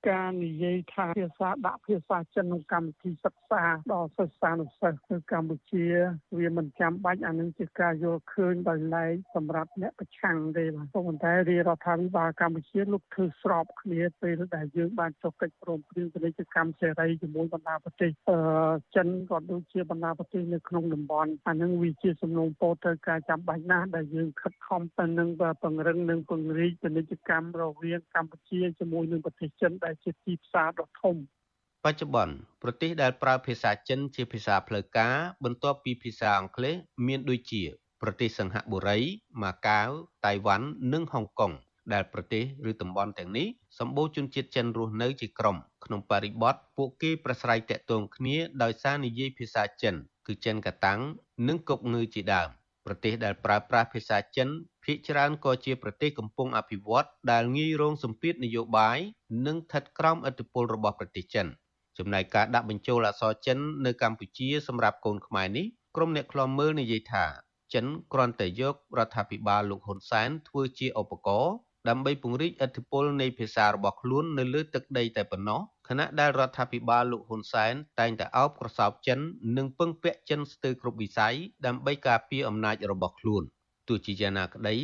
ការនិយាយថាភាសាដាក់ភាសាចិនក្នុងកម្មវិធីសិក្សាដល់សិស្សានុសិស្សគឺកម្ពុជា វាមិនចាំបាច់អានឹងជាការយល់ឃើញដោយឡែកសម្រាប់អ្នកប្រឆាំងទេបាទប៉ុន្តែរាជរដ្ឋាភិបាលកម្ពុជាលោកធ្វើស្របគ្នាពេលដែលយើងបានចុះកិច្ចព្រមព្រៀងពាណិជ្ជកម្មសេរីជាមួយបណ្ដាប្រទេសអឺចិនក៏ដូចជាបណ្ដាប្រទេសនៅក្នុងតំបន់អានឹងវាជាសំណូមពរទៅការចាំបាច់ណាស់ដែលយើងខិតខំទៅនឹងពង្រឹងនិងពង្រីកពាណិជ្ជកម្មរវាងកម្ពុជាជាមួយនឹងប្រទេសចិនដែលជាទីផ្សារដ៏ធំបច្ចុប្បន្នប្រទេសដែលប្រើភាសាចិនជាភាសាផ្លូវការបន្ទាប់ពីភាសាអង់គ្លេសមានដូចជា ប្រទេសសិង្ហបុរីម៉ាកាវតៃវ៉ាន់និងហុងកុងដែលប្រទេសឬតំបន់ទាំងនេះសម្បូរជនជាតិចិនរស់នៅជាក្រុមក្នុងបរិបទពួកគេប្រស្រ័យតាក់ទងគ្នាដោយសារនិយាយភាសាចិន គឺចិនកតាំងនិងកុកងឺជាដើម ប្រទេសដែលប្រើប្រាស់ភាសាចិនភាគច្រើនក៏ជាប្រទេសកំពុងអភិវឌ្ឍដែលងាយរងសម្ពាធនយោបាយនិងស្ថិតក្រោមឥទ្ធិពលរបស់ប្រទេសចិនចំណែកការដាក់បញ្ចូលអក្សរចិននៅកម្ពុជាសម្រាប់កូនខ្មែរនេះក្រុមអ្នកខ្លំមើលនិយាយថាចិនគ្រាន់តែយករដ្ឋាភិបាលលោកហ៊ុនសែនធ្វើជាឧបករណ៍ ដើម្បីពង្រីកឥទ្ធិពលនៃភាសារបស់ខ្លួននៅលើទឹកដីតែប៉ុណ្ណោះខណៈដែលរដ្ឋាភិបាលលោកហ៊ុនសែនតែងតែអោបក្រសោបចិន និងពឹងពាក់ចិនស្ទើរគ្រប់វិស័យដើម្បីការពារអំណាចរបស់ខ្លួនទោះជាយ៉ាងណាក្តី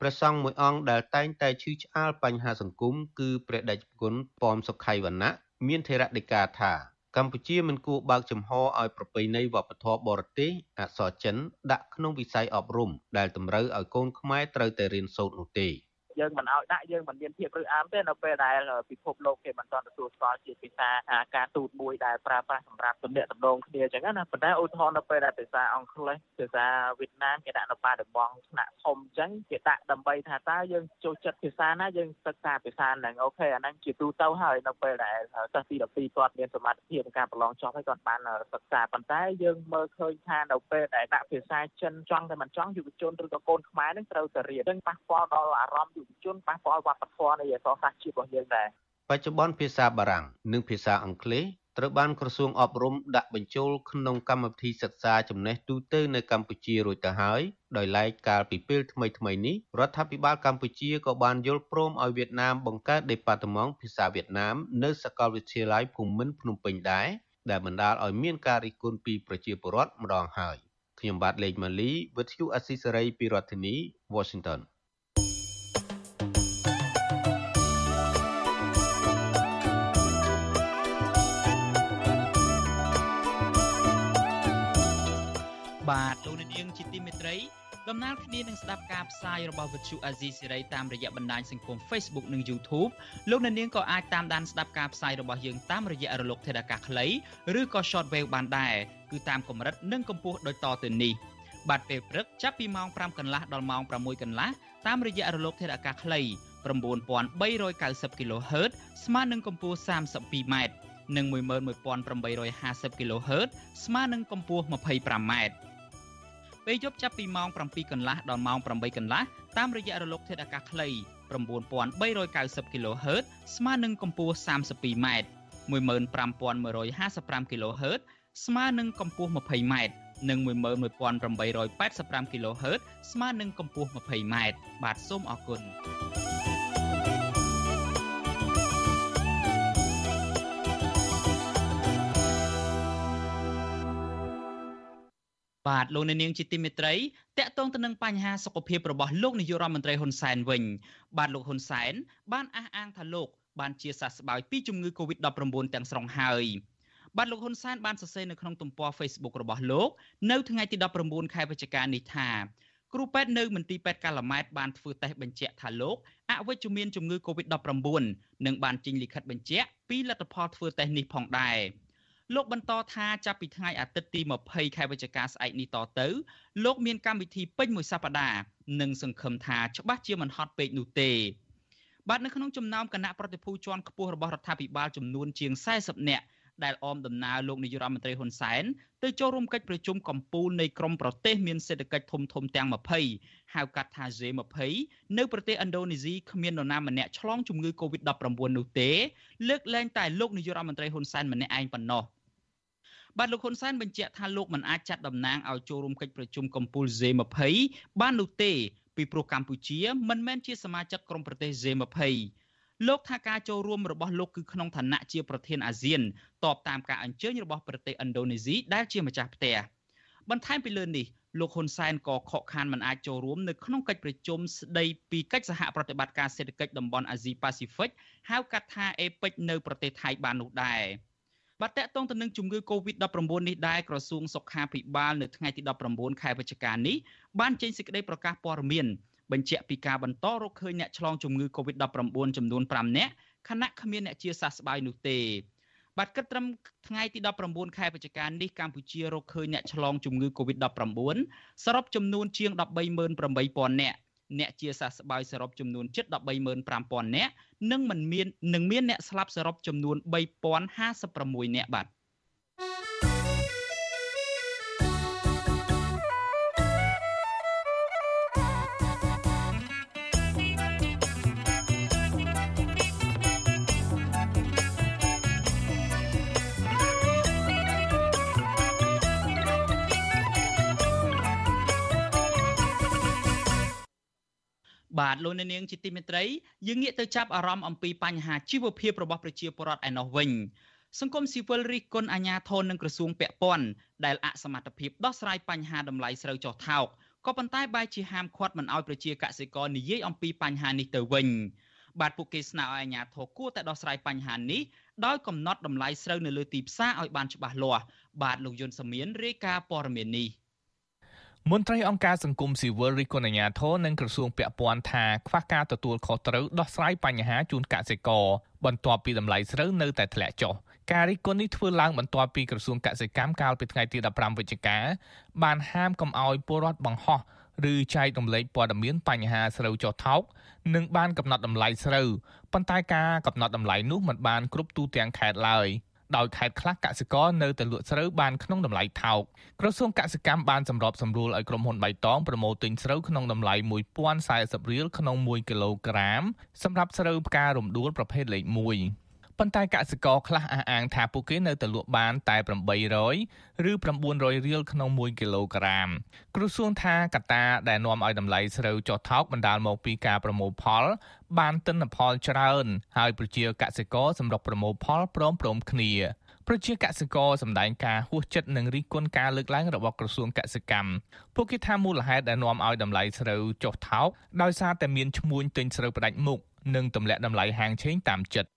ព្រះសង្ឃមួយអង្គដែលតែងតែឈឺឆ្អាលបញ្ហាសង្គមគឺព្រះដេចគុណប៉មសុខៃវណ្ណៈមានថេរដីកាថាកម្ពុជាមិនគួរបើកចំហឲ្យប្រពៃណីវប្បធម៌បរទេសអក្សរចិនដាក់ក្នុងវិស័យអប់រំដែលតម្រូវឲ្យកូនខ្មែរត្រូវតែរៀនសូត្រនោះទេ។ យើងមិនឲ្យដាក់យើងមិនមានភាពរឹងអានទេនៅពេលដែលពិភពលោកគេមិនទាន់ទទួលស្គាល់ជាភាសាការទូតមួយដែលប្រើប្រាស់សម្រាប់ទំនាក់ទំនងគ្នាអញ្ចឹងណាប៉ុន្តែឧទាហរណ៍នៅពេលដែលភាសាអង់គ្លេសភាសាវៀតណាមគេដាក់នៅបាតំបងថ្នាក់ធំអញ្ចឹងគេដាក់ដើម្បីថាតើយើងចូលចិត្តភាសាណាយើងសិក្សាភាសាហ្នឹងអូខេអាហ្នឹងជាទូទៅហើយនៅពេលដែលសិស្សទី12គាត់មានសមត្ថភាពក្នុងការប្រឡងចប់ហើយគាត់បានសិក្សាប៉ុន្តែយើងមើលឃើញថានៅពេលដែលដាក់ភាសាចិនចង់តែមិនចង់យុវជនឬក៏កូនខ្មែរនឹងត្រូវតែរៀននឹងប៉ះពាល់ដល់អារម្មណ៍យុវជនប៉ះពាល់វប្បធម៌នៃអក្សរសាស្ត្រជាតិរបស់យើងដែរបច្ចុប្បន្នភាសាបារាំងនិងភាសាអង់គ្លេសត្រូវបានក្រសួងអប់រំដាក់បញ្ចូលក្នុងកម្មវិធីសិក្សាចំណេះទូទៅនៅកម្ពុជារួចទៅហើយដោយឡែកកាលពីពេលថ្មីថ្មីនេះរដ្ឋាភិបាលកម្ពុជាក៏បានយល់ព្រមឲ្យវៀតណាមបង្កើតដេប៉ាតឺម៉ង់ភាសាវៀតណាមនៅសាកលវិទ្យាល័យភូមិន្ទភ្នំពេញដែរដែលបណ្ដាលឲ្យមានការរិះគន់ពីប្រជាពលរដ្ឋម្ដងហើយខ្ញុំបាទលេងម៉ាលីវិទ្យុអស៊ីសេរីពីរដ្ឋធានី Washington បាទលោកនាងជាទីមេត្រីដំណើរគ្នានឹងស្ដាប់ការផ្សាយរបស់វិទ្យុអាស៊ីសេរីតាមរយៈបណ្ដាញសង្គម Facebook និង YouTube លោកអ្នកនាងក៏អាចតាមដានស្ដាប់ការផ្សាយរបស់យើងតាមរយៈរលក ធាតុអាកាសខ្លីឬក៏ Shortwave បានដែរគឺតាមកម្រិតនិងកម្ពស់ដូចតទៅនេះបាទពេលព្រឹកចាប់ពីម៉ោង5កន្លះដល់ម៉ោង6កន្លះតាមរយៈរលកធាតុអាកាសខ្លី9390 kHz ស្មើនឹងកម្ពស់ 32m និង11850 kHz ស្មើនឹងកម្ពស់ 25m ពេលយប់ចាប់ពីម៉ោង7កន្លះដល់ម៉ោង8កន្លះតាមរយៈរលកធាតុអាកាសខ្លី9390 kHz ស្មើនឹងកម្ពស់ 32m 15155 kHz ស្មើនឹងកម្ពស់ 20m និង11885 kHz ស្មើនឹងកម្ពស់ 20m បាទសូមអរគុណ បាទលោកនាងជាទីមេត្រីតកតងទៅនឹងបញ្ហាសុខភាពរបស់លោកនាយករដ្ឋមន្ត្រីហ៊ុនសែនវិញបាទលោកហ៊ុនសែនបានអះអាងថាលោកបានជាសះស្បើយពីជំងឺ Covid-19 ទាំងស្រុងហើយបាទលោកហ៊ុនសែនបានសរសេរនៅក្នុងទំព័រ Facebook របស់លោកនៅថ្ងៃទី19ខែវិច្ឆិកានេះថាគ្រូពេទ្យនៅមន្ទីរពេទ្យកាឡាម៉ែតបានធ្វើតេស្តបញ្ជាក់ថាលោកអវិជ្ជមានជំងឺ Covid-19 និងបានចេញលិខិតបញ្ជាក់ពីលទ្ធផលធ្វើតេស្តនេះផងដែរ លោកបន្តថាចាប់ពីថ្ងៃអាទិត្យទី20ខែវិច្ឆិកាស្អែកនេះតទៅលោកមានកម្មវិធីពេញមួយសប្តាហ៍និងសង្ឃឹមថាច្បាស់ជាមិនហត់ពេកនោះទេបាទនៅក្នុងចំណោមគណៈប្រតិភូជាន់ខ្ពស់របស់រដ្ឋាភិបាលចំនួនជាង40នាក់ដែលអមដំណើរលោកនាយរដ្ឋមន្ត្រីហ៊ុនសែនទៅចូលរួមកិច្ចប្រជុំកំពូលនៃក្រមប្រទេសមានសេដ្ឋកិច្ចធំធំទាំង20ហៅកាត់ថា G20 នៅប្រទេសឥណ្ឌូនេស៊ីគ្មាននរណាម្នាក់ឆ្លងជំងឺ Covid-19 នោះទេលើកលែងតែលោកនាយរដ្ឋមន្ត្រីហ៊ុនសែនម្នាក់ឯងប៉ុណ្ណោះ។ បាទលោកហ៊ុនសែនបញ្ជាក់ថាលោកមិនអាចចាត់តំណាងឲ្យចូលរួមកិច្ចប្រជុំកំពូល Z20 បាននោះទេពីព្រោះកម្ពុជាមិនមែនជាសមាជិកក្រុមប្រទេស Z20 លោកថាការចូលរួមរបស់លោកគឺក្នុងឋានៈជាប្រធានអាស៊ានតបតាមការអញ្ជើញរបស់ប្រទេសឥណ្ឌូនេស៊ីដែលជាម្ចាស់ផ្ទះបន្ថែមពីលើនេះលោកហ៊ុនសែនក៏ខកខានមិនអាចចូលរួមនៅក្នុងកិច្ចប្រជុំស្ដីពីកិច្ចសហប្រតិបត្តិការសេដ្ឋកិច្ចតំបន់អាស៊ីប៉ាស៊ីហ្វិកហៅកាត់ថា APEC នៅប្រទេសថៃបាននោះដែរ បាទតកតងទៅនឹងជំងឺ Covid-19 នេះដែរក្រសួងសុខាភិបាលនៅថ្ងៃទី19ខែវិច្ឆិកានេះបានចេញសេចក្តីប្រកាសព័ត៌មានបញ្ជាក់ពីការបន្តរកឃើញអ្នកឆ្លងជំងឺ Covid-19 ចំនួន5នាក់ខណៈគ្មានអ្នកជាសះស្បើយនោះទេបាទគិតត្រឹមថ្ងៃទី19ខែវិច្ឆិកានេះកម្ពុជារកឃើញអ្នកឆ្លងជំងឺ Covid-19 សរុបចំនួនជាង138,000នាក់ អ្នកជាសះស្បើយសរុបចំនួនជិត135,000នាក់និងមិនមាននឹងមានអ្នកស្លាប់សរុបចំនួន3056នាក់បាទ បាទលោកអ្នកនាងជាទីមេត្រីយើងងាកទៅចាប់អារម្មណ៍អំពីបញ្ហាជីវភាពរបស់ប្រជាពលរដ្ឋឯណោះវិញសង្គមស៊ីវិលរិះគន់អាជ្ញាធរនិងក្រសួងពាក់ព័ន្ធដែលអសមត្ថភាពដោះស្រាយបញ្ហាតម្លៃស្រូវចុះថោកក៏ប៉ុន្តែបែរជាហាមឃាត់មិនឲ្យប្រជាកសិករនិយាយអំពីបញ្ហានេះទៅវិញបាទពួកគេស្នើឲ្យអាជ្ញាធរគួរតែដោះស្រាយបញ្ហានេះដោយកំណត់តម្លៃស្រូវនៅលើទីផ្សារឲ្យបានច្បាស់លាស់បាទលោកយុនសមៀនរាយការណ៍ព័ត៌មាននេះ មន្ត្រីអង្គការសង្គមស៊ីវិលរិះគន់អាជ្ញាធរនិងក្រសួងពាក់ព័ន្ធថាខ្វះការទទួលខុសត្រូវដោះស្រាយបញ្ហាជូនកសិករបន្ទាប់ពីតម្លៃស្រូវនៅតែធ្លាក់ចុះការរិះគន់នេះធ្វើឡើងបន្ទាប់ពីក្រសួងកសិកម្មកាលពីថ្ងៃទី15វិច្ឆិកាបានហាមកុំឲ្យពលរដ្ឋបង្ហោះឬចែករំលែកព័ត៌មានបញ្ហាស្រូវចុះថោកនិងបានកំណត់តម្លៃស្រូវប៉ុន្តែការកំណត់តម្លៃនោះមិនបានគ្រប់ទូទាំងខេត្តឡើយ។ ដោយខេត្តខ្លះកសិករនៅតែលក់ស្រូវបានក្នុងតម្លៃថោកក្រសួងកសិកម្មបានសម្របសម្រួលឲ្យក្រុមហ៊ុនបៃតងប្រមូលទិញស្រូវក្នុងតម្លៃ1040រៀលក្នុង1គីឡូក្រាមសម្រាប់ស្រូវផ្ការំដួលប្រភេទលេខ1 ប៉ុន្តែកសិករខ្លះអះអាងថាពួកគេនៅតែលក់បានតែ800ឬ900រៀលក្នុង1គីឡូក្រាមក្រសួងថាកត្តាដែលនាំឲ្យតម្លៃស្រូវចុះថោកបណ្ដាលមកពីការប្រមូលផល បានទិន្នផលច្រើន ហើយប្រជាកសិករសម្រុកប្រមូលផលព្រមព្រំគ្នាប្រជាកសិករសម្ដែងការហួសចិត្តនឹងរិះគន់ការលើកឡើងរបស់ក្រសួងកសិកម្មពួកគេថាមូលហេតុដែលនាំឲ្យតម្លៃស្រូវចុះថោកដោយសារតែមានឈ្មួញទិញស្រូវផ្ដាច់មុខនិងទម្លាក់តម្លៃហាងឆេងតាមចិត្ត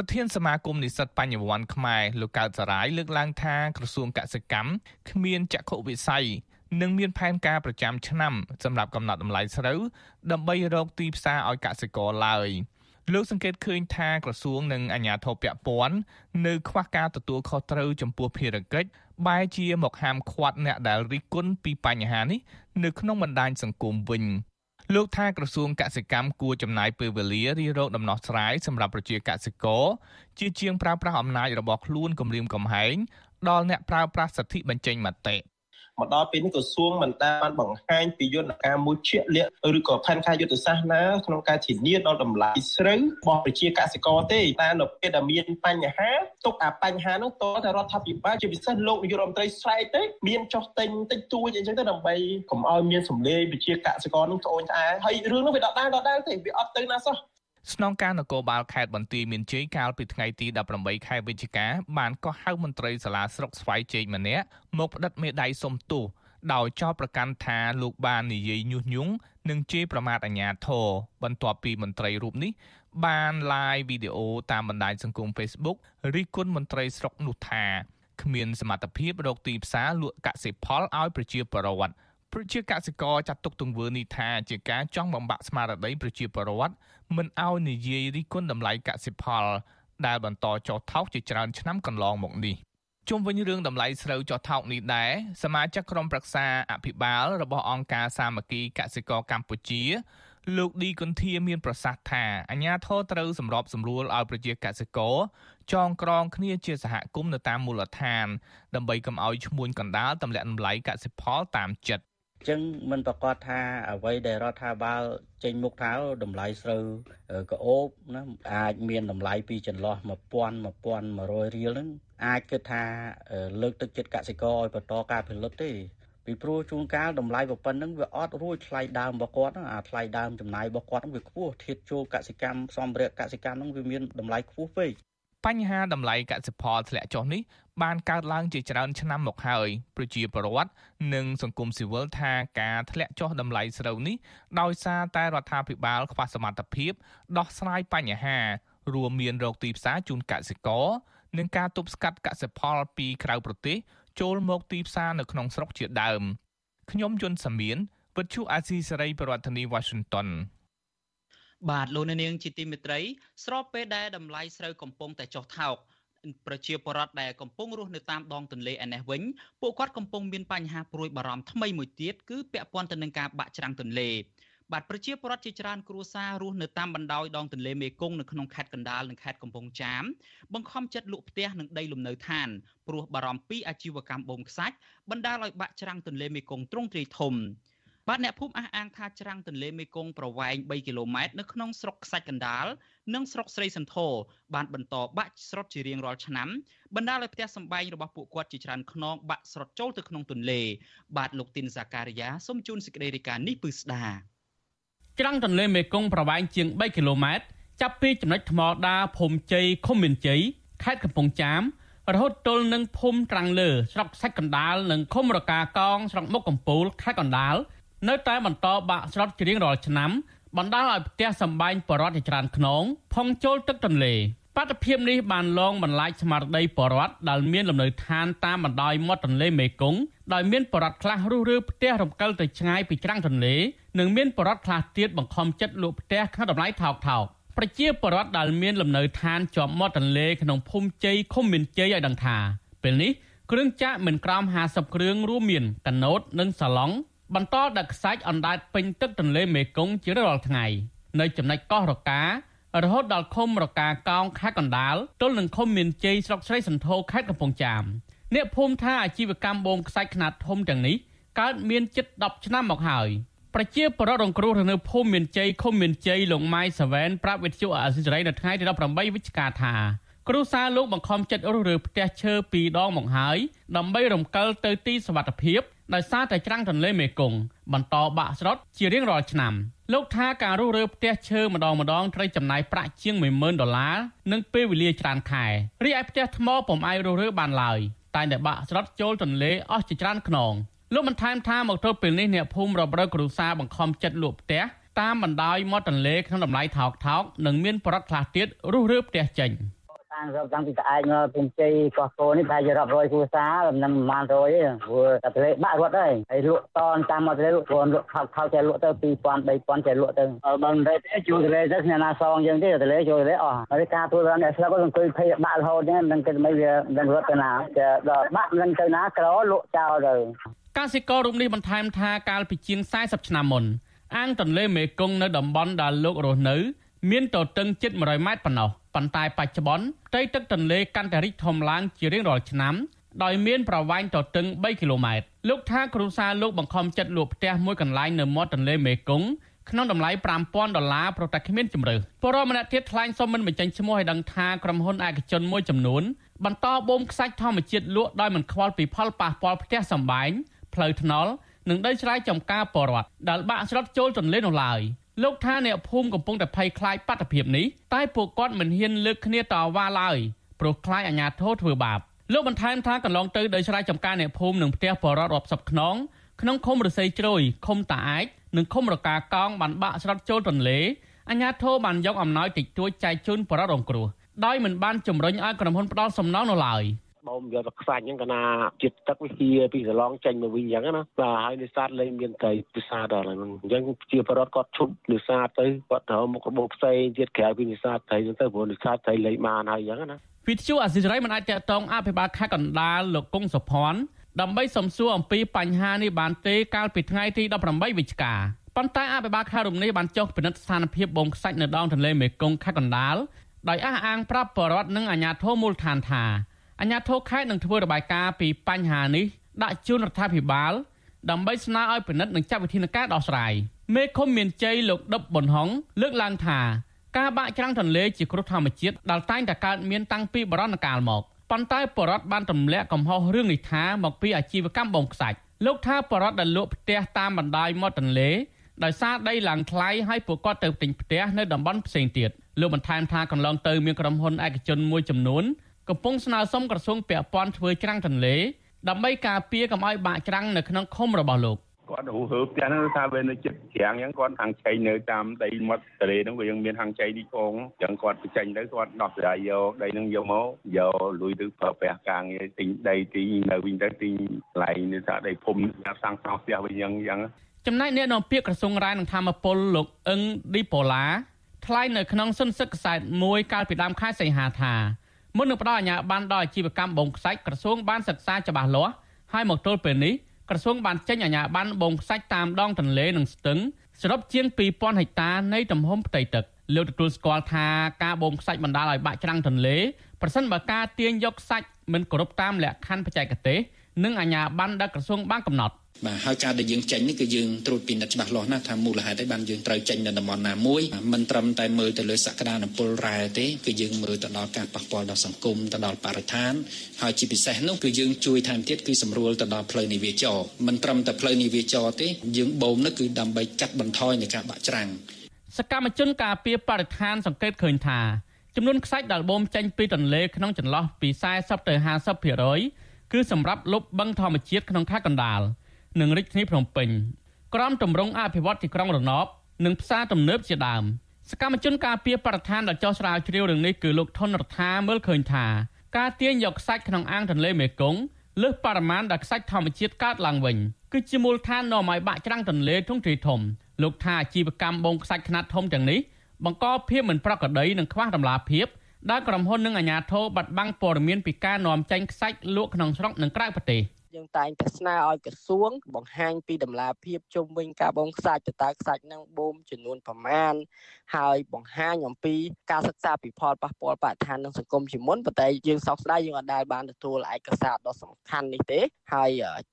ប្រធានសមាគមនិស្សិតបញ្ញវន្តខ្មែរលោកកើតសរាយលើកឡើងថាក្រសួងកសិកម្មគ្មានចក្ខុវិស័យនិងមានផែនការប្រចាំឆ្នាំសម្រាប់កំណត់តម្លៃស្រូវដើម្បីរកទីផ្សារឲ្យកសិករឡើយលោកសង្កេតឃើញថាក្រសួងនិងអាជ្ញាធរពាក់ព័ន្ធនៅខ្វះការទទួលខុសត្រូវចំពោះភារកិច្ចបែរជាមកហាមឃាត់អ្នកដែលរិះគន់ពីបញ្ហានេះនៅក្នុងបណ្ដាញសង្គមវិញ លោកថាក្រសួងកសិកម្មគួរចំណាយពេលវេលារិះរោចដំណោះស្រាយសម្រាប់ប្រជាកសិករជាជាងប្រើប្រាស់អំណាចរបស់ខ្លួនគម្រាមកំហែងដល់អ្នកប្រើប្រាស់សិទ្ធិបញ្ចេញមតិ មកដល់ពេលនេះក្រសួងមិនបានបង្ហាញពីយន្តការមួយជាក់លាក់ឬក៏ផែនការយុទ្ធសាស្ត្រណាក្នុងការធានាដល់តម្លៃស្រូវរបស់ប្រជាកសិករទេតែនៅពេលដែលមានបញ្ហាទុកអាបញ្ហានោះតតែរដ្ឋាភិបាលជាពិសេសលោកនាយករដ្ឋមន្ត្រីស្រែកទេមានចោះទិញតិចតួចអីចឹងទៅដើម្បីកុំឲ្យមានសម្លេងប្រជាកសិករនឹងត្អូញត្អែហើយរឿងនោះវាដដែលដដែលទេវាអត់ទៅណាសោះ ស្នងការនគរបាលខេត្តបន្ទាយមានជ័យកាលពីថ្ងៃទី18ខែវិច្ឆិកាបានកោះហៅមន្ត្រីសាលាស្រុកស្វាយជ័យម្នាក់មកផ្តិតមេដៃសុំទោសដោយចោទប្រកាន់ថាលោកបាននិយាយញុះញង់និងជេរប្រមាថអាជ្ញាធរបន្ទាប់ពីមន្ត្រីរូបនេះ បាន live វីដេអូតាមបណ្ដាញសង្គម Facebook រិះគន់មន្ត្រីស្រុកនោះថាគ្មានសមត្ថភាពរកទីផ្សារលក់កសិផលឲ្យប្រជាពលរដ្ឋ ប្រជាកសិករចាត់ទុកទង្វើនេះថាជាការចង់បំបាក់ស្មារតីប្រជាពលរដ្ឋមិនឲ្យនិយាយរិះគន់តម្លៃកសិផល ដែលបន្តចុះថោកជាច្រើនឆ្នាំកន្លងមកនេះជុំវិញរឿងតម្លៃស្រូវចុះថោកនេះដែរសមាជិកក្រុមប្រឹក្សាអភិបាលរបស់អង្គការសាមគ្គីកសិករកម្ពុជាលោកឌីគុន្ធាមានប្រសាសន៍ថាអាញាធរត្រូវសម្របសម្រួលឲ្យប្រជាកសិករចងក្រងគ្នាជាសហគមន៍នៅតាមមូលដ្ឋាន ដើម្បីកុំឲ្យឈ្មួញកណ្ដាលទម្លាក់តម្លៃកសិផលតាមចិត្ត អញ្ចឹងមិនប្រកាសថាអ្វីដែលរដ្ឋាភិបាលចេញមុខថាតម្លៃស្រូវក្អូបណាអាចមានតម្លៃពីចន្លោះ1000 1100រៀលហ្នឹងអាចគិតថាលើកទឹកចិត្តកសិករឲ្យបន្តការផលិតទេពីព្រោះជួនកាលតម្លៃប៉ុណ្ណឹងវាអត់រួចថ្លៃដើមរបស់គាត់អាថ្លៃដើមចំណាយរបស់គាត់វាខ្ពស់ធាតចូលកសិកម្មសម្ភារៈកសិកម្មហ្នឹងវាមានតម្លៃខ្ពស់ពេកបញ្ហាតម្លៃកសិផលធ្លាក់ចុះនេះ បានកើតឡើងជាច្រើនឆ្នាំមកហើយប្រជាពលរដ្ឋនិងសង្គមស៊ីវិលថាការធ្លាក់ចុះតម្លៃស្រូវនេះដោយសារតែរដ្ឋាភិបាលខ្វះសមត្ថភាពដោះស្រាយបញ្ហា រួមមានរោគទីផ្សារជូនកសិករនិងការទប់ស្កាត់កសិផលពីក្រៅប្រទេសចូលមកទីផ្សារនៅក្នុងស្រុកជាដើមខ្ញុំយុនសាមៀនវិទ្យុអាស៊ីសេរីប្រធានាធិបតី Washington បាទលោកនាងជាទីមេត្រីស្របពេលដែលតម្លៃស្រូវកំពុងតែចុះថោក ប្រជាពលរដ្ឋដែលកំពុងរស់នៅតាមដងទន្លេឯនេះវិញពួកគាត់កំពុងមានបញ្ហាព្រួយបារម្ភថ្មីមួយទៀតគឺពាក់ព័ន្ធទៅនឹងការបាក់ច្រាំងទន្លេបាទប្រជាពលរដ្ឋជាច្រើនគ្រួសាររស់នៅតាមបណ្ដោយដងទន្លេមេគង្គនៅក្នុងខេត្តកណ្ដាលនិងខេត្តកំពង់ចាមបង្ខំចិត្តលក់ផ្ទះនិងដីលំនៅឋានព្រោះបារម្ភពីអាជីវកម្មបូមខ្សាច់បណ្ដាលឲ្យបាក់ច្រាំងទន្លេមេគង្គទ្រង់ទ្រាយធំបាទអ្នកភូមិអះអាងថាច្រាំងទន្លេមេគង្គប្រវែង3គីឡូម៉ែត្រនៅក្នុងស្រុកខ្សាច់កណ្ដាល និងស្រុកស្រីសន្ធរបានបន្តបាក់ស្រុតជារៀងរាល់ឆ្នាំបណ្ដាលឲ្យផ្ទះសម្បែងរបស់ពួកគាត់ជាច្រើនខ្នងបាក់ស្រុតចូលទៅក្នុងទន្លេ បាទលោកទីនសាការីយ៉ាសូមជូនសេចក្តីរាយការណ៍នេះពឺស្ដាច្រាំងទន្លេមេគង្គប្រវែងជាង3គីឡូម៉ែត្រចាប់ពីចំណុចថ្មដាភូមិជ័យឃុំមានជ័យខេត្តកំពង់ចាមរហូតទល់នឹងភូមិត្រាំងលើស្រុកសាច់កណ្ដាលនិងឃុំរកាកងស្រុកមុខកំពូលខេត្តកណ្ដាលនៅតែបន្តបាក់ស្រុតជារៀងរាល់ឆ្នាំ បណ្ដាលឲ្យផ្ទះសម្បែងបរដ្ឋជាច្រើនខ្នងផុងចូលទឹកទន្លេបាតុភិបនេះបានលងបន្លាយស្មារតីបរដ្ឋដែលមានលំនៅឋានតាមបណ្ដោយមាត់ទន្លេមេគង្គដោយមានបរដ្ឋខ្លះរុះរើផ្ទះរំកិលទៅឆ្ងាយពីច្រាំងទន្លេនិងមានបរដ្ឋខ្លះទៀតបង្ខំចិត្តលក់ផ្ទះក្នុងតម្លៃថោកថោកប្រជាពលរដ្ឋដែលមានលំនៅឋានជាប់មាត់ទន្លេក្នុងភូមិជ័យឃុំមានជ័យឲ្យដឹងថាពេលនេះគ្រឿងចាក់មិនក្រោម50គ្រឿងរួមមានកណូតនិងសាឡុង បន្តដឹកខ្សាច់អណ្ដែតពេញទឹកទន្លេមេគង្គជារាល់ថ្ងៃនៅចំណុចកោះរការហូតដល់ឃុំរកាកោងខេត្តកណ្ដាលទល់នឹងឃុំមានជ័យស្រុកស្រីសន្ធរខេត្តកំពង់ចាមអ្នកភូមិថាអាជីវកម្មបូមខ្សាច់ខ្នាតធំទាំងនេះកើតមានជិត10ឆ្នាំមកហើយប្រជាពលរដ្ឋរងគ្រោះនៅភូមិមានជ័យឃុំមានជ័យលោកម៉ៃសាវែនប្រាប់វិទ្យុអាស៊ីសេរីនៅថ្ងៃទី18វិច្ឆិកាថាគ្រួសារលោកបង្ខំចិត្តរុះរើផ្ទះឈើពីរដងមកហើយដើម្បីរំកិលទៅទីសុវត្ថិភាព ដោយសារតែច្រាំងទន្លេមេគង្គបន្តបាក់ស្រុតជារៀងរាល់ឆ្នាំលោកថាការរុះរើផ្ទះឈើម្ដងម្ដងត្រូវចំណាយប្រាក់ជាង10000ដុល្លារនិងពេលវេលាច្រើនខែរីឯផ្ទះថ្មពុំអាចរុះរើបានឡើយតែតែបាក់ស្រុតចូលទន្លេអស់ជាច្រើនខ្នងលោកបានថែមថាមកទល់ពេលនេះអ្នកភូមិរំរើគ្រួសារបង្ខំចិត្តលក់ផ្ទះតាមបណ្ដោយមាត់ទន្លេក្នុងតម្លៃថោកថោកនិងមានប្រដ្ឋខ្លះទៀតរុះរើផ្ទះចេញ។ តាំងតាំងពីក្អែកមកពុំជ័យកោះកោនេះប្រហែលជារាប់រយគ្រួសារមិនប្រហែលរយទេព្រោះតែទលេបាក់រត់ហើយហើយលក់តនតាមមកទលេលក់ព្រោះលក់ខោខោចេះលក់ទៅ2000 3000ចេះលក់ទៅបើមិនទេជួយទលេទៅគ្នាណាសងយើងទេទលេជួយទលេអស់ហើយការធ្វើដល់អ្នកស្លាប់ក៏អង្គុយភ័យបាក់រហូតហ្នឹងនឹងគិតមិនវានឹងរត់ទៅណាដល់បាក់នឹងទៅណាក្រលក់ចោលទៅកសិកររូបនេះបន្ថែមថាកាលពីជាង40ឆ្នាំមុនអាងទន្លេមេគង្គនៅតំបន់ដែលលោករស់នៅ មានទទឹងជិត100ម៉ែត្រប៉ុណ្ណោះ ប៉ុន្តែបច្ចុប្បន្នផ្ទៃទឹកទន្លេកាន់តែរីកធំឡើងជារៀងរាល់ឆ្នាំដោយមានប្រវែងទទឹង3គីឡូម៉ែត្រលោកថាគ្រួសារលោកបង្ខំចិត្តលក់ផ្ទះមួយកន្លែងនៅមាត់ទន្លេមេគង្គក្នុងតម្លៃ5000ដុល្លារប្រតែគ្មានជំរឿពលរដ្ឋម្នាក់ទៀតថ្លែងសុំមិនបញ្ចេញឈ្មោះឲ្យដឹងថាក្រុមហ៊ុនឯកជនមួយចំនួនបន្តបូមខ្សាច់ធម្មជាតិលក់ដោយមិនខ្វល់ពីផលប៉ះពាល់ផ្ទះសម្បែងផ្លូវថ្នល់និងដីស្រែចម្ការពលរដ្ឋដែលបាក់ស្រុតចូលទន្លេនោះឡើយ លោកថាអ្នកភូមិកំពុងតែភ័យខ្លាចបាតុភិបនេះតែពួកគាត់មិនហ៊ានលើកគ្នាតវ៉ាឡើយព្រោះខ្លាចអាជ្ញាធរធ្វើបាបលោកបន្ថែមថាកន្លងទៅដោយស្រ័យចំការអ្នកភូមិនិងផ្ទះបរតរាប់សិបខ្នងក្នុងឃុំរស័យជ្រោយឃុំតាអាចនិងឃុំរកាកោងបានបាក់ស្រុតចូលទន្លេអាជ្ញាធរបានយកអំណោយតិចតួចចែកជូនបរតរងគ្រោះដោយមិនបានជំរុញឲ្យក្រុមហ៊ុនផ្ដាល់សំណងនោះឡើយ។ បូមយកទៅខ្សាច់ហ្នឹងកណាជាតិទឹកវាហៀពីសឡងចេញមកវិញអញ្ចឹងណាបាទហើយនេសាទលែងមានត្រីនេសាទដល់ហ្នឹងអញ្ចឹងជាបរដ្ឋគាត់ឈប់នេសាទទៅគាត់ទៅមុខរបបផ្សេងទៀតក្រៅពីនេសាទត្រីហ្នឹងទៅព្រោះនេសាទត្រីលែងបានហើយអញ្ចឹងណាវិទ្យុអសិរ័យមិនអាចតកតងអភិបាលខេត្តកណ្ដាលលោកកុងសុភ័ណ្ឌដើម្បីសំសួរអំពីបញ្ហានេះបានទេកាលពីថ្ងៃទី18វិច្ឆិកាប៉ុន្តែអភិបាលខេត្តរំនេះបានចុះពិនិត្យស្ថានភាពបងខ្សាច់នៅដងទន្លេមេគង្គខេត្តកណ្ដាលដោយអះអាងប្រាប់បរដ្ឋនិងអាជ្ញាធរមូលដ្ឋានថា អាជ្ញាធរខេត្តនឹងធ្វើរបាយការណ៍ពីបញ្ហានេះដាក់ជូនរដ្ឋាភិបាលដើម្បីស្នើឲ្យពិនិត្យនិងចាត់វិធានការដោះស្រាយមេឃុំមានជ័យលោកដុបប៊ុនហុងលើកឡើងថាការបាក់ច្រាំងទន្លេជាគ្រោះធម្មជាតិដែលតែងតែកើតមានតាំងពីបរណកាលមកប៉ុន្តែបរដ្ឋបានទម្លាក់កំហុសរឿងនេះថាមកពីអាជីវកម្មបងខ្សាច់លោកថាបរដ្ឋដែលលក់ផ្ទះតាមបណ្ដោយមាត់ទន្លេដោយសារដីឡើងថ្លៃហើយពួកគាត់ទៅទិញផ្ទះនៅតំបន់ផ្សេងទៀតលោកបន្ថែមថាកន្លងទៅមានក្រុមហ៊ុនឯកជនមួយចំនួន កំពុងស្នើសុំក្រសួងពាក់ព័ន្ធធ្វើច្រាំងទន្លេដើម្បីការពារកុំឲ្យបាក់ច្រាំងនៅក្នុងឃុំរបស់លោកគាត់ហូហើផ្ទះហ្នឹងថាវានៅចិត្តច្រាំងអញ្ចឹងគាត់ហាងឆៃនៅតាមដីមាត់ទន្លេហ្នឹងវាយើងមានហាងឆៃនេះផងអញ្ចឹងគាត់បញ្ចេញទៅគាត់ដោះស្រាយយកដីហ្នឹងយកមកយកលុយទៅប្រើប្រាស់ការងារទិញដីទីនៅវិញទៅទីកន្លែងនេះថាដីភូមិសាងសង់ផ្ទះវិញអញ្ចឹងចំណែកអ្នកនាំពាក្យក្រសួងរាយនឹងធម្មពលលោកអឹងឌីប៉ូឡាថ្លែងនៅក្នុងសុនសឹកខ្សែមួយកាលពីដើមខែសីហាថា មុននឹងផ្ដល់អាជ្ញាប័ណ្ណដល់អាជីវកម្មបងខ្សាច់ក្រសួងបានសិក្សាច្បាស់លាស់ហើយមកទល់ពេលនេះក្រសួងបានចេញអាជ្ញាប័ណ្ណបងខ្សាច់តាមដងទន្លេនិងស្ទឹងសរុបជាង2000ហិកតានៃទំហំផ្ទៃទឹកលោកទទួលស្គាល់ថាការបងខ្សាច់បណ្ដាលឲ្យបាក់ច្រាំងទន្លេប្រសិនបើការទាញយកខ្សាច់មិនគោរពតាមលក្ខខណ្ឌបច្ចេកទេសនិងអាជ្ញាប័ណ្ណដែលក្រសួងបានកំណត់ បាទហើយការដែលយើងចេញនេះគឺយើងត្រួតពិនិត្យច្បាស់លាស់ណាស់ថាមូលហេតុអីបានយើងត្រូវចេញនៅតំបន់ណាមួយមិនត្រឹមតែមើលទៅលើសក្តានុពលរ៉ែទេគឺយើងមើលទៅដល់ការប៉ះពាល់ដល់សង្គមទៅដល់បរិស្ថានហើយជាពិសេសនោះគឺយើងជួយថែមទៀតគឺសម្រួលទៅដល់ផ្លូវនាវាចរមិនត្រឹមតែផ្លូវនាវាចរទេយើងបូមនោះគឺដើម្បីកាត់បន្ថយនៃការបាក់ច្រាំងសកម្មជនការពារបរិស្ថានសង្កេតឃើញថាចំនួនខ្សាច់ដែលបូមចេញពីទន្លេក្នុងចន្លោះពី40ទៅ50%គឺសម្រាប់លុបបឹងធម្មជាតិក្នុងខេត្តកណ្ដាល និងរាជធានីភ្នំពេញក្រមតម្រង់អភិវឌ្ឍទីក្រុងរណបនិងផ្សារទំនើបជាដើមសកម្មជនការពារបរិស្ថានដែលចោះស្រាវជ្រាវរឿងនេះគឺលោកថនរដ្ឋាមើលឃើញថាការទាញយកខ្សាច់ក្នុងអាងទន្លេមេគង្គលើសបរិមាណដែលខ្សាច់ធម្មជាតិកើតឡើងវិញគឺជាមូលដ្ឋាននាំឲ្យបាក់ច្រាំងទន្លេធំទ្រាយធំលោកថាអាជីវកម្មបងខ្សាច់ខ្នាតធំទាំងនេះបង្កភាពមិនប្រក្រតីនិងខ្វះតម្លាភាពដែលក្រុមហ៊ុននិងអាជ្ញាធរបាត់បង់ព័ត៌មានពីការនាំចេញខ្សាច់លក់ក្នុងស្រុកនិងក្រៅប្រទេស។ យើងតែងតែស្នើឲ្យក្រសួង បង្ហាញពីតម្លាភាពជុំវិញការបងខ្សាច់ទៅតើខ្សាច់នឹងបូមចំនួនប្រមាណហើយបង្ហាញអំពីការសិក្សាពីផលប៉ះពាល់បរិស្ថាននិងសង្គមជាមុនប៉ុន្តែយើងសោកស្ដាយយើងអត់ដែលបានទទួលឯកសារដ៏សំខាន់នេះទេ ហើយ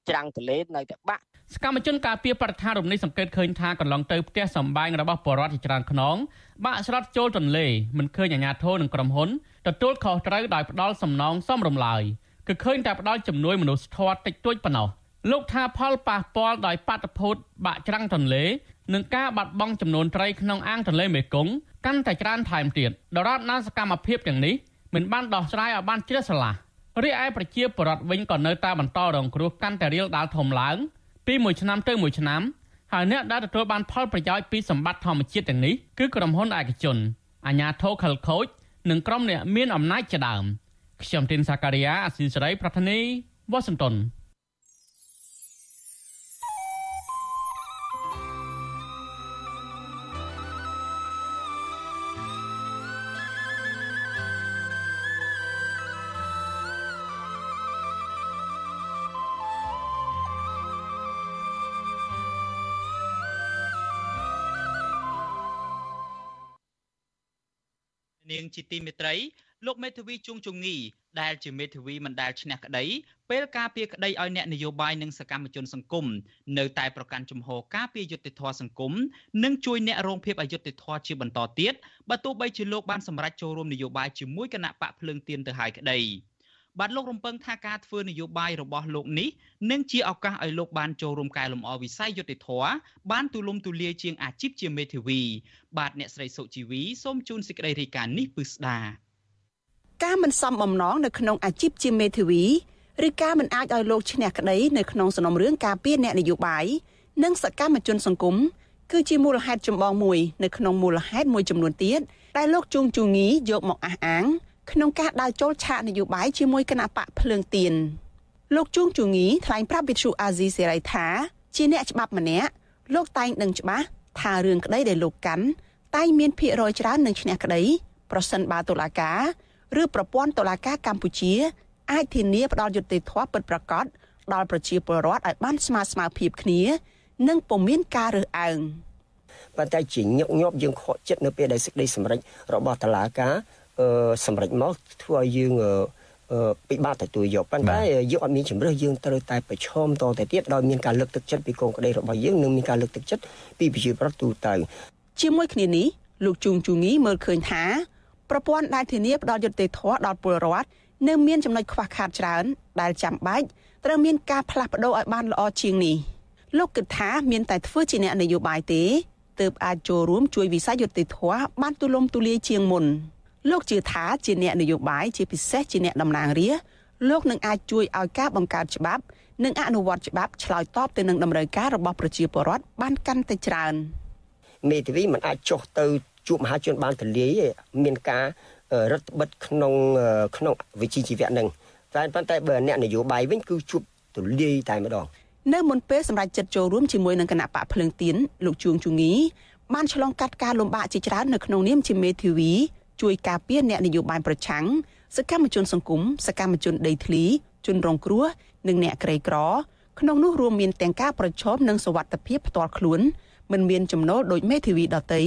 ច្រាំងទលេនៅតែបាក់សកម្មជនការពារបរិស្ថានរំនេះសង្កេតឃើញថាកន្លងទៅផ្ទះសម្បែងរបស់បរដ្ឋជាច្រើនខ្នងបាក់ស្រុតចូលទន្លេមិនឃើញអាជ្ញាធរនិងក្រុមហ៊ុនទទួលខុសត្រូវដោយផ្ដាល់សំណងសមរម្លើយ គឺឃើញតែផ្ដល់ជំនួយមនុស្សធម៌តិចតួចប៉ុណ្ណោះលោកថាផលប៉ះពាល់ដោយបាតុភូតបាក់ច្រាំងទន្លេនិងការបាត់បង់ចំនួនត្រីក្នុងអាងទន្លេមេគង្គកាន់តែច្រើនថែមទៀតដរាបណាសកម្មភាពទាំងនេះមិនបានដោះស្រាយឲ្យបានជ្រះស្រឡះរីឯប្រជាពលរដ្ឋវិញក៏នៅតែបន្តរងគ្រោះកាន់តែរៀលដាលធំឡើងពីមួយឆ្នាំទៅមួយឆ្នាំហើយអ្នកដែលទទួលបានផលប្រយោជន៍ពីសម្បត្តិធម្មជាតិទាំងនេះគឺក្រុមហ៊ុនឯកជនអាជ្ញាធរខលខូចនិងក្រុមអ្នកមានអំណាចជាដើម។ ខ្ញុំទីនសាការីយ៉ាអស៊ីសេរី ប្រធានីវ៉ាស៊ីនតោននាងជាទីមេត្រី លោកមេធាវីជួងជងីដែលជាមេធាវីមិនដែលឈ្នះក្តីពេលការពារក្តីឲ្យអ្នកនយោបាយនិងសកម្មជនសង្គមនៅតែប្រកាន់ជំហរការពារយុត្តិធម៌សង្គមនិងជួយអ្នករងភាពអយុត្តិធម៌ជាបន្តទៀតបើទោះបីជាលោកបានសម្រេចចូលរួមនយោបាយជាមួយគណៈបកភ្លើងទៀនទៅហើយក្តីបាទលោករំពឹងថាការធ្វើនយោបាយរបស់លោកនេះនឹងជាឱកាសឲ្យលោកបានចូលរួមកែលម្អវិស័យយុតិធធបានទូលំទូលាយជាងអាជីពជាមេធាវី បាទអ្នកស្រីសុជីវីសូមជូនសេចក្តីរាយការណ៍នេះពឹស្ដា ការមិនសមបំណងនៅក្នុងអាជីពជាមេធាវីឬការមិនអាចឲ្យលោកឈ្នះក្តីនៅក្នុងសំណុំរឿងការពារអ្នកនយោបាយនិងសកម្មជនសង្គមគឺជាមូលហេតុចម្បងមួយនៅក្នុងមូលហេតុមួយចំនួនទៀតដែលលោកជួងជូងីយកមកអះអាងក្នុងការដើរចូលឆាកនយោបាយជាមួយគណៈបកភ្លើងទៀនលោកជួងជូងីថ្លែងប្រាប់វិទ្យុអាស៊ីសេរីថាជាអ្នកច្បាប់ម្នាក់លោកតែងដឹងច្បាស់ថារឿងក្តីដែលលោកកាន់តែងមានភាគរយច្រើននឹងឈ្នះក្តីប្រសិនបើតុលាការ ឬប្រព័ន្ធតុលាការកម្ពុជា អាចធានាផ្ដល់យុត្តិធម៌ពិតប្រាកដដល់ប្រជាពលរដ្ឋឲ្យបានស្មើស្មើភាពគ្នា និងពុំមានការរើសអើងប៉ុន្តែជាញឹកញាប់យើងខកចិត្តនៅពេលដែលសេចក្តីសម្រេចរបស់តុលាការអឺសម្រេចមកធ្វើឲ្យយើងពិបាកទទួលយកប៉ុន្តែយើងអត់មានជំរឿសយើងត្រូវតែប្រឈមតទៅទៀតដោយមានការលើកទឹកចិត្តពីកងក្តីរបស់យើងនិងមានការលើកទឹកចិត្តពីប្រជាប្រដ្ឋទូទៅជាមួយគ្នានេះលោកជួងជូងីមើលឃើញថា ប្រព័ន្ធដែលធានាផ្ដល់យុត្តិធម៌ដល់ពលរដ្ឋនៅមានចំណុចខ្វះខាតច្រើន ដែលចាំបាច់ត្រូវមានការផ្លាស់ប្ដូរឲ្យបានល្អជាងនេះលោកគិតថាមានតែធ្វើជាអ្នកនយោបាយទេទើបអាចចូលរួមជួយវិស័យយុតិធធបានទូលំទូលាយជាងមុនលោកជឿថាជាអ្នកនយោបាយជាពិសេសជាអ្នកតំណាងរាស្ត្រលោកនឹងអាចជួយឲ្យការបង្កើតច្បាប់ និងអនុវត្តច្បាប់ឆ្លើយតបទៅនឹងតម្រូវការរបស់ប្រជាពលរដ្ឋបានកាន់តែច្រើនមេធាវីមិនអាចចុះទៅ ជួបមហាជនបានទលាយមានការរដ្ឋបិទក្នុងក្នុងវិជ្ជាជីវៈនឹងតែប៉ុន្តែបើអ្នកនយោបាយវិញគឺជួបទលាយតែម្ដងនៅមុនពេលសម្រាប់ចិត្តចូលរួមជាមួយនឹងគណៈបកភ្លើងទៀនលោកជួងជងីបានឆ្លងកាត់ការលំបាកជាច្រើននៅក្នុងនាមជាមេធាវីជួយការពារអ្នកនយោបាយប្រឆាំងសកម្មជនសង្គមសកម្មជនដីធ្លីជនរងគ្រោះនិងអ្នកក្រីក្រ ក្នុងនោះរួមមានទាំងការប្រឈមនឹងសវត្ថភាពផ្ទាល់ខ្លួនមិនមានចំណូលដោយមេធាវីដតី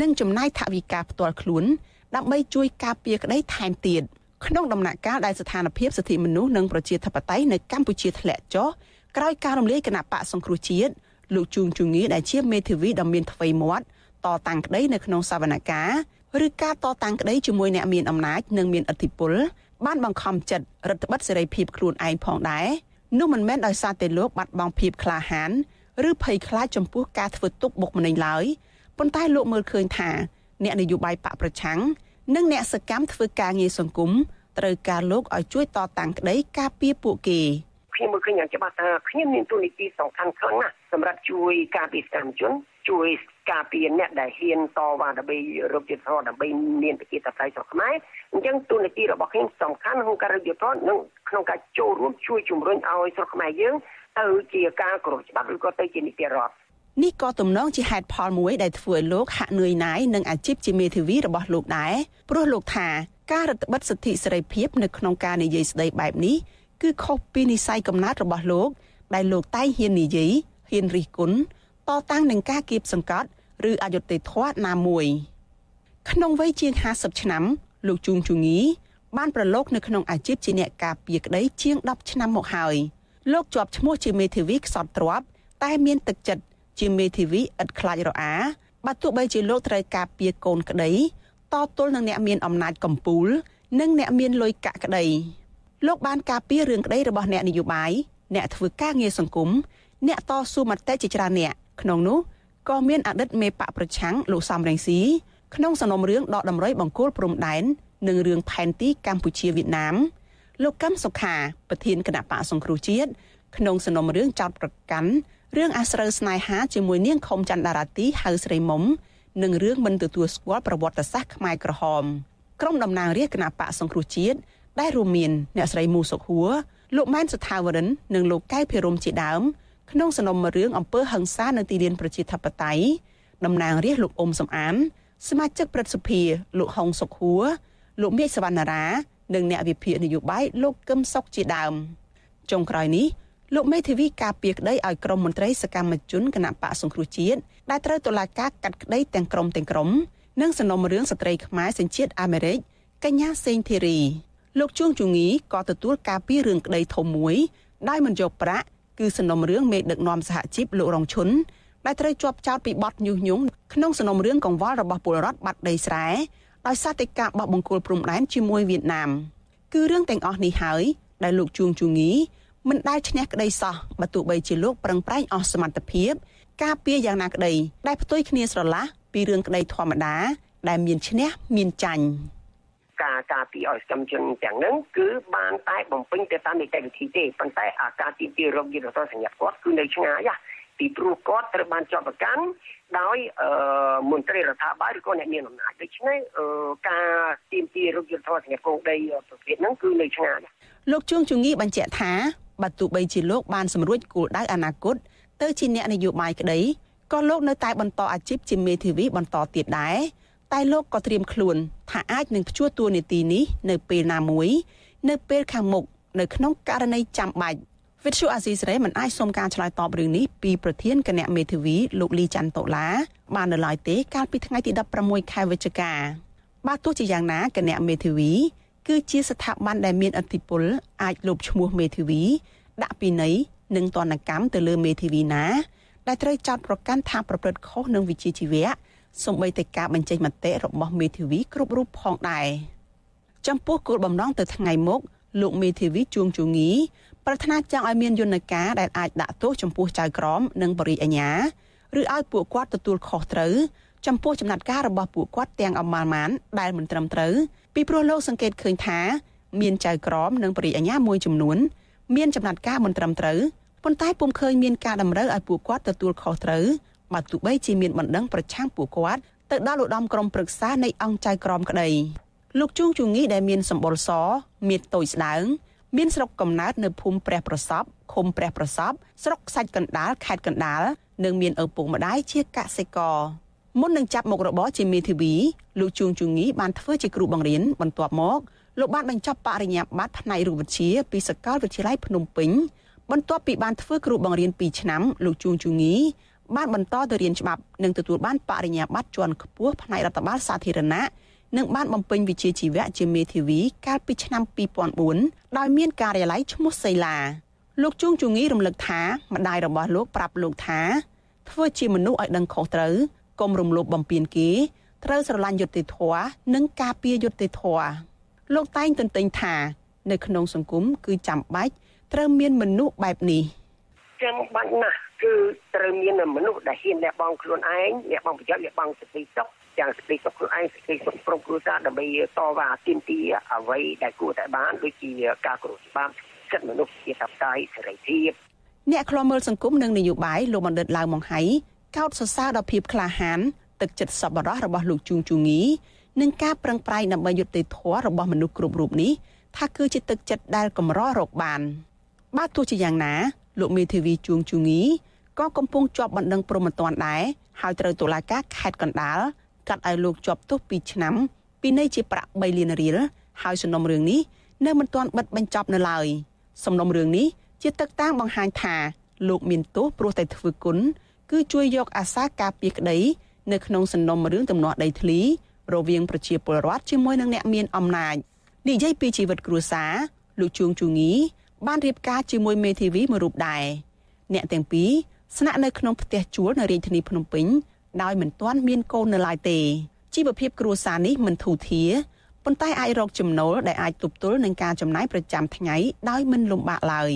និងចំណាយថវិកាផ្ទាល់ខ្លួនដើម្បីជួយការពារក្តីថែមទៀតក្នុងដំណាក់កាលដែលស្ថានភាពសិទ្ធិមនុស្សនិងប្រជាធិបតេយ្យនៅកម្ពុជាធ្លាក់ចុះក្រោយការរំលាយគណៈបកសង្គ្រោះជាតិលោកជួងជងីដែលជាមេធាវីដ៏មានថ្វីមាត់តតាំងក្តីនៅក្នុងសវនកម្មឬការតតាំងក្តីជាមួយអ្នកមានអំណាចនិងមានឥទ្ធិពលបានបង្ខំចិត្តរដ្ឋបិទសេរីភាពខ្លួនឯងផងដែរនោះមិនមែនដោយសារតែលោកបាត់បង់ភាពក្លាហានឬភ័យខ្លាចចំពោះការធ្វើទុកបុកម្នេញឡើយ ប៉ុន្តែលោកមើលឃើញថាអ្នកនយោបាយបកប្រឆាំងនិងអ្នកសកម្មធ្វើការងារសង្គមត្រូវការលោកឲ្យជួយតតាំងក្តីការពារពួកគេខ្ញុំមើលឃើញយ៉ាងច្បាស់ថាខ្ញុំមានទូនីតិសំខាន់ខ្លាំងណាស់សម្រាប់ជួយការពារសកម្មជនជួយការពារអ្នកដែលហ៊ានតវ៉ាដើម្បីរកយុត្តិធម៌ដើម្បីមានប្រជាធិបតេយ្យស្រុកខ្មែរអញ្ចឹងទូនីតិរបស់ខ្ញុំសំខាន់ក្នុងការរកយុត្តិធម៌និងក្នុងការចូលរួមជួយជំរុញឲ្យស្រុកខ្មែរយើងទៅជាការគោរពច្បាប់ឬក៏ទៅជានីតិរដ្ឋ នេះក៏ទំនងជាហេតុផលមួយដែលធ្វើឲ្យលោកហាក់នឿយណាយនឹងអាជីពជាមេធាវីរបស់លោកដែរព្រោះលោកថាការរដ្ឋបិទសិទ្ធិសេរីភាពនៅក្នុងការនិយាយស្ដីបែបនេះគឺខុសពីនិស័យកំណត់របស់លោក ដែលលោកតែងហ៊ាននិយាយហ៊ានរិះគន់តតាំងនឹងការគៀបសង្កត់ឬអយុត្តិធម៌ណាមួយក្នុងវ័យជាង50ឆ្នាំ លោកជួងជងីបានប្រឡូកនៅក្នុងអាជីពជាអ្នកការពារក្តីជាង10ឆ្នាំមកហើយលោកជាប់ឈ្មោះជាមេធាវីខ្សត់ទ្របតែមានទឹកចិត្ត ជាមេធាវីឥតខ្លាចរអាបើទោះបីជាលោកត្រូវការពារកូនក្តីតទល់នឹងអ្នកមានអំណាចកំពូល និងអ្នកមានលុយកាក់ក្តីលោកបានការពាររឿងក្តីរបស់អ្នកនយោបាយអ្នកធ្វើការងារសង្គមអ្នកតស៊ូមតិជាច្រើនអ្នកក្នុងនោះក៏មានអតីតមេបកប្រឆាំងលោកសំរងស៊ីក្នុងសំណុំរឿងដកដំរីបង្គោលព្រំដែននិងរឿងផែនទីកម្ពុជាវៀតណាមលោកកឹមសុខាប្រធានគណៈបកសង្គ្រោះជាតិក្នុងសំណុំរឿងចោតប្រកាន់ រឿងអាស្រូវស្នេហាជាមួយនាងខុមច័ន្ទដារាទីហៅស្រីមុំនិងរឿងមិនទទួលស្គាល់ប្រវត្តិសាស្ត្រខ្មែរក្រហមក្រុមតំណាងរាស្ត្រគណៈបកសង្គ្រោះជាតិដែលរួមមានអ្នកស្រីមូសុខហួរលោកម៉ែនសុថាវរិននិងលោកកៅភិរមជាដើមក្នុងសំណុំរឿងអំពើហិង្សានៅទីលានប្រជាធិបតេយ្យតំណាងរាស្ត្រលោកអ៊ុំសំអាន សមាជិកព្រឹទ្ធសភាលោកហុងសុខហួរលោកមេឃសវណ្ណារា និងអ្នកវិភាគនយោបាយលោកកឹមសុខជាដើមចុងក្រោយនេះ លោកមេធាវីការពារក្តីឲ្យក្រុមមន្ត្រីសកម្មជនគណៈបកសង្គ្រោះជាតិដែលត្រូវតុលាការកាត់ក្តីទាំងក្រុមទាំងក្រុមនិងសំណុំរឿងស្ត្រីខ្មែរសញ្ជាតិអាមេរិកកញ្ញាសេងធីរីលោកជួងជងីក៏ទទួលការពីរឿងក្តីធំមួយដោយមិនយកប្រាក់គឺសំណុំរឿងមេដឹកនាំសហជីពលោករងឈុនដែលត្រូវជាប់ចោតពីបទញុះញង់ក្នុងសំណុំរឿងកង្វល់របស់ពលរដ្ឋបាត់ដីស្រែដោយសារតែការបោះបង្គោលព្រំដែនជាមួយវៀតណាមគឺរឿងទាំងអស់នេះហើយដែលលោកជួងជងី មិនដែលឈ្នះក្តីសោះបើទោះបីជាលោកប្រឹងប្រែងអស់សមត្ថភាព ការពារយ៉ាងណាក្តីដែលផ្ទុយគ្នាស្រឡះពីរឿងក្តីធម្មតា ដែលមានឈ្នះមានចាញ់ការការពារឲ្យកម្មជនទាំងហ្នឹងគឺបានតែបំពេញទៅតាមនីតិវិធីទេប៉ុន្តែអាការទីទីរោគយុទ្ធសាស្ត្រសញ្ញាគាត់គឺនៅឆ្ងាយពីព្រោះគាត់ត្រូវបានជាប់ប្រកាន់ដោយមន្ត្រីរដ្ឋាភិបាលឬក៏អ្នកមានអំណាចដូច្នេះការទីមទីរោគយុទ្ធសាស្ត្រសញ្ញាគោលដីប្រភេទហ្នឹងគឺនៅឆ្ងាយលោកជួងជងីបញ្ជាក់ថា បើទោះបីជាលោកបានសម្រួចគោលដៅអនាគតទៅជាអ្នកនយោបាយក្តីក៏លោកនៅតែបន្តអាជីពជាមេធាវីបន្តទៀតដែរតែលោកក៏ត្រៀមខ្លួនថាអាចនឹងព្យួរតួនាទីនេះនៅពេលណាមួយនៅពេលខាងមុខនៅក្នុងករណីចាំបាច់វិទ្យុអាស៊ីសេរីមិនអាចសុំការឆ្លើយតបរឿងនេះពីប្រធានគណៈមេធាវីលោកលីច័ន្ទតូឡាបាននៅឡើយទេកាលពីថ្ងៃទី16ខែវិច្ឆិកាបើទោះជាយ៉ាងណាគណៈមេធាវី គឺជាស្ថាប័នដែលមានអធិបុលអាចលុបឈ្មោះមេធាវី ដាក់ពិន័យនិងទណ្ឌកម្មទៅលើមេធាវីណា ដែលត្រូវចោទប្រកាន់ថាប្រព្រឹត្តខុសនឹងវិជ្ជាជីវៈសម្បីតែការបញ្ចេញមតិរបស់មេធាវីគ្រប់រូបផងដែរចំពោះគោលបំណងទៅថ្ងៃមុខលោកមេធាវីជួងជងីប្រាថ្នាចង់ឲ្យមានយន្តការដែលអាចដាក់ទោសចំពោះចៅក្រមនិងបរិយាអាញាឬឲ្យពួកគាត់ទទួលខុសត្រូវចំពោះចំណាត់ការរបស់ពួកគាត់ទាំងអមាលម៉ានដែលមិនត្រឹមត្រូវ ពីព្រោះលោកសង្កេតឃើញថា មានចៅក្រមនិងបរិយាអាញាមួយចំនួន មានចំណាត់ការមិនត្រឹមត្រូវប៉ុន្តែពុំឃើញមានការតម្រូវឲ្យពួកគាត់ទទួលខុសត្រូវបើទោះបីជាមានបណ្ដឹងប្រឆាំងពួកគាត់ទៅដល់ឧត្តមក្រុមប្រឹក្សានៃអង្គចៅក្រមក្តីលោកជួងជងីដែលមានសម្បុរសមានតូចស្ដើងមានស្រុកកំណើតនៅភូមិព្រះប្រសពឃុំព្រះប្រសពស្រុកខ្សាច់កណ្ដាលខេត្តកណ្ដាលនិងមានឪពុកម្ដាយជាកសិករ មុននឹងចាប់មុខរបរជាមេធាវីលោកជួងជងីបានធ្វើជាគ្រូបង្រៀនបន្ទាប់មកលោកបានបញ្ចប់បរិញ្ញាបត្រផ្នែករូបវិទ្យាពីសាកលវិទ្យាល័យភ្នំពេញបន្ទាប់ពីបានធ្វើគ្រូបង្រៀន2ឆ្នាំលោកជួងជងីបានបន្តទៅរៀនច្បាប់និងទទួលបានបរិញ្ញាបត្រជាន់ខ្ពស់ផ្នែករដ្ឋបាលសាធារណៈនិងបានបំពេញវិជ្ជាជីវៈជាមេធាវីកាលពីឆ្នាំ2004ដោយមានការិយាល័យឈ្មោះសេឡាលោកជួងជងីរំលឹកថាម្ដាយរបស់លោកប្រាប់លោកថាធ្វើជាមនុស្សឲ្យដឹងខុសត្រូវ កុំរំលោភបំពានគេត្រូវស្រឡាញ់យុត្តិធម៌និងការពារយុត្តិធម៌លោកតែងទន្ទិញថា នៅក្នុងសង្គមគឺចាំបាច់ត្រូវមានមនុស្សបែបនេះចាំបាច់ណាស់គឺត្រូវមានមនុស្សដែលហ៊ានលះបង់ខ្លួនឯងលះបង់ប្រយោជន៍លះបង់សេចក្តីសុខទាំងសេចក្តីសុខខ្លួនឯងសេចក្តីសុខក្រុមគ្រួសារដើម្បីតវ៉ាទាមទារអ្វីដែលគួរតែបានដូចជាការគោរពច្បាប់សិទ្ធិមនុស្សជាសព្វកាយសេរីភាពអ្នកខ្លាំមើលសង្គមនិងនយោបាយលោកបណ្ឌិតឡាវម៉ុងហៃ កោតសរសើរដល់ភាពក្លាហានទឹកចិត្តសប្បុរសរបស់លោកជួងជូងីនិងការប្រឹងប្រែងដើម្បីយុត្តិធម៌របស់មនុស្សគ្រប់រូបនេះថាគឺជាទឹកចិត្តដែលកម្ររកបានបើទោះជាយ៉ាងណាលោកមេធាវីជួងជូងីក៏កំពុងជាប់បណ្ដឹងព្រមត្តនដែរហើយត្រូវតុលាការខេត្តកណ្ដាលកាត់ឲ្យលោកជាប់ទោស2ឆ្នាំពីនៃជាប្រាក់3លានរៀលហើយសំណុំរឿងនេះនៅមិនទាន់បិទបញ្ចប់នៅឡើយសំណុំរឿងនេះជាទឹកតាំងបង្ហាញថាលោកមានទោសព្រោះតែធ្វើគុណ គឺជួយយកអាសាការពារក្តីនៅក្នុងសំណុំរឿងទំនាស់ដីធ្លីរវាងប្រជាពលរដ្ឋជាមួយនឹងអ្នកមានអំណាចនិយាយពីជីវិតគ្រួសារលោកជួងជូងីបានរៀបការជាមួយមេធាវីមួយរូបដែរអ្នកទាំងពីរស្នាក់នៅក្នុងផ្ទះជួលនៅរាជធានីភ្នំពេញដោយមិនទាន់មានកូននៅឡើយទេជីវភាពគ្រួសារនេះមិនធូរធារប៉ុន្តែអាចរកចំណូលដែលអាចទប់ទល់នឹងការចំណាយប្រចាំថ្ងៃដោយមិនលំបាកឡើយ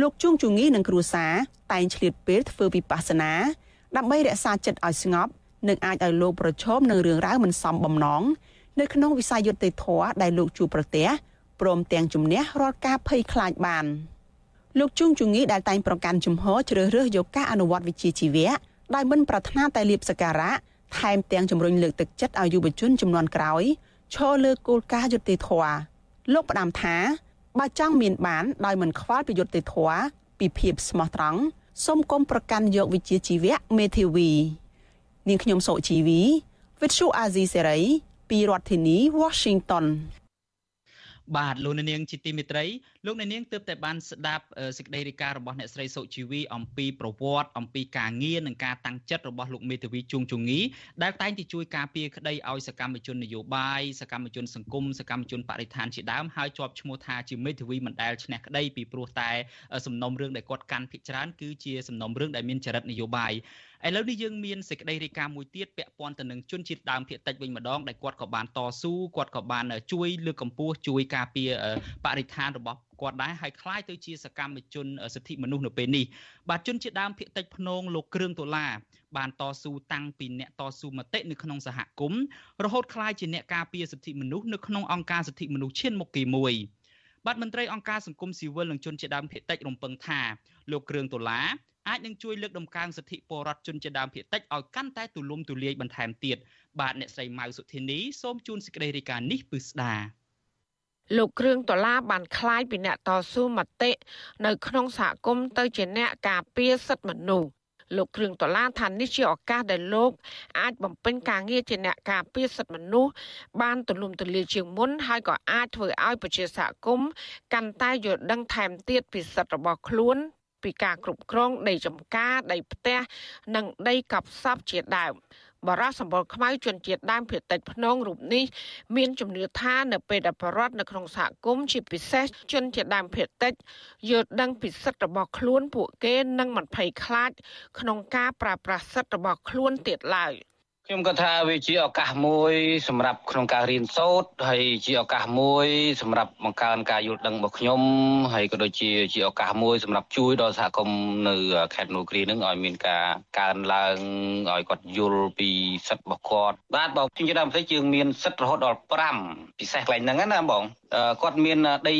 លោកជួងជងីនិងគ្រួសារតែងឆ្លៀតពេលធ្វើវិបស្សនាដើម្បីរក្សាចិត្តឲ្យស្ងប់និងអាចឲ្យលោកប្រឈមនឹងរឿងរ៉ាវមិនសមបំណងនៅក្នុងវិស័យយុត្តិធម៌ដែលលោកជួបប្រទះព្រមទាំងជំនះរាល់ការភ័យខ្លាចបានលោកជួងជងីដែលតែងប្រកាន់ជំហរជ្រើសរើសយកការអនុវត្តវិជ្ជាជីវៈដោយមិនប្រាថ្នាតែលៀបសការៈថែមទាំងជំរុញលើកទឹកចិត្តឲ្យយុវជនចំនួនក្រោយឈរលើគោលការណ៍យុត្តិធម៌លោកផ្ដាំថា បើចង់មានបានដោយមិនខ្វល់ពីយុត្តិធម៌ពីភាពស្មោះត្រង់សូមគុំប្រកាន់យកវិជ្ជាជីវៈមេធាវីនាងខ្ញុំសុជីវី Vithu Azizi Serai ពីរដ្ឋធានី Washington បាទលោកនាងជាទីមេត្រីលោកនាងទើបតែបានស្ដាប់សេចក្តីរាយការណ៍របស់អ្នកស្រីសុជីវីអំពីប្រវត្តិអំពីការងារនិងការតាំងចិត្តរបស់លោកមេធាវីជួងជងីដែលតែងតែជួយការពារក្តីឲ្យសកម្មជននយោបាយសកម្មជនសង្គមសកម្មជនបរិស្ថានជាដើមហើយជាប់ឈ្មោះថាជាមេធាវីមិនដែលឈ្នះក្តីពីព្រោះតែសំណុំរឿងដែលគាត់កាន់ភិកច្រើនគឺជាសំណុំរឿងដែលមានចរិតនយោបាយ ឥឡូវនេះយើងមានសេចក្តីរាយការណ៍មួយទៀតពាក់ព័ន្ធទៅនឹងជនជាតិដើមភាគតិចវិញម្ដងដែលគាត់ក៏បានតស៊ូគាត់ក៏បានជួយលើកកម្ពស់ជួយការពារបរិស្ថានរបស់គាត់ដែរហើយคล้ายទៅជាសកម្មជនសិទ្ធិមនុស្សនៅពេលនេះបាទជនជាតិដើមភាគតិចភ្នងលោកគ្រឿងដុល្លារបានតស៊ូតាំងពីអ្នកតស៊ូមតិនៅក្នុងសហគមន៍រហូតคล้ายជាអ្នកការពារសិទ្ធិមនុស្សនៅក្នុងអង្គការសិទ្ធិមនុស្សឈានមុខគេមួយបាទមន្ត្រីអង្គការសង្គមស៊ីវិលនិងជនជាតិដើមភាគតិចរំពឹងថាលោកគ្រឿងដុល្លារ អាចនឹងជួយលើកដំកើងសិទ្ធិពលរដ្ឋជនជាដើមភាគតិចឲ្យកាន់តែទូលំទូលាយបន្ថែមទៀតបាទអ្នកស្រីម៉ៅសុធានីសូមជូនសេចក្តីរាយការណ៍នេះពិស្ដាលោកគ្រឿងដុល្លារបានคล้ายពីអ្នកតស៊ូមតិនៅក្នុងសហគមន៍ទៅជាអ្នកការពារសិទ្ធិមនុស្សលោកគ្រឿងដុល្លារថានេះជាឱកាសដែលលោកអាចបំពេញការងារជាអ្នកការពារសិទ្ធិមនុស្សបានទូលំទូលាយជាងមុនហើយក៏អាចធ្វើឲ្យប្រជាសហគមន៍កាន់តែយល់ដឹងថែមទៀតពីសិទ្ធិរបស់ខ្លួន ពីការគ្រប់គ្រងដីចំការដីផ្ទះនិងដីកប់សពជាដើមបរោះសម្បល់ខ្មៅជនជាតិដើមភាគតិចភ្នងរូបនេះមានជំនឿថានៅពេលដែលបរដ្ឋនៅក្នុងសហគមន៍ជាពិសេសជនជាតិដើមភាគតិចយល់ដឹងពីសិទ្ធិរបស់ខ្លួនពួកគេនឹងមិនភ័យខ្លាចក្នុងការប្រើប្រាស់សិទ្ធិរបស់ខ្លួនទៀតឡើយ ខ្ញុំក៏ថាវាជាឱកាសមួយ សម្រាប់ក្នុងការរៀនសូត្រហើយជាឱកាសមួយ សម្រាប់បង្កើនការយល់ដឹងរបស់ខ្ញុំហើយក៏ដូចជាជាឱកាសមួយសម្រាប់ជួយដល់សហគមន៍នៅខេត្តមនោគ្រីនឹងឲ្យមានការកើនឡើងឲ្យគាត់យល់ពីសិទ្ធិរបស់គាត់បាទបងជាដើមផ្សេងយើងមានសិទ្ធិរហូតដល់5ពិសេសកន្លែងហ្នឹងណាបងគាត់មានដី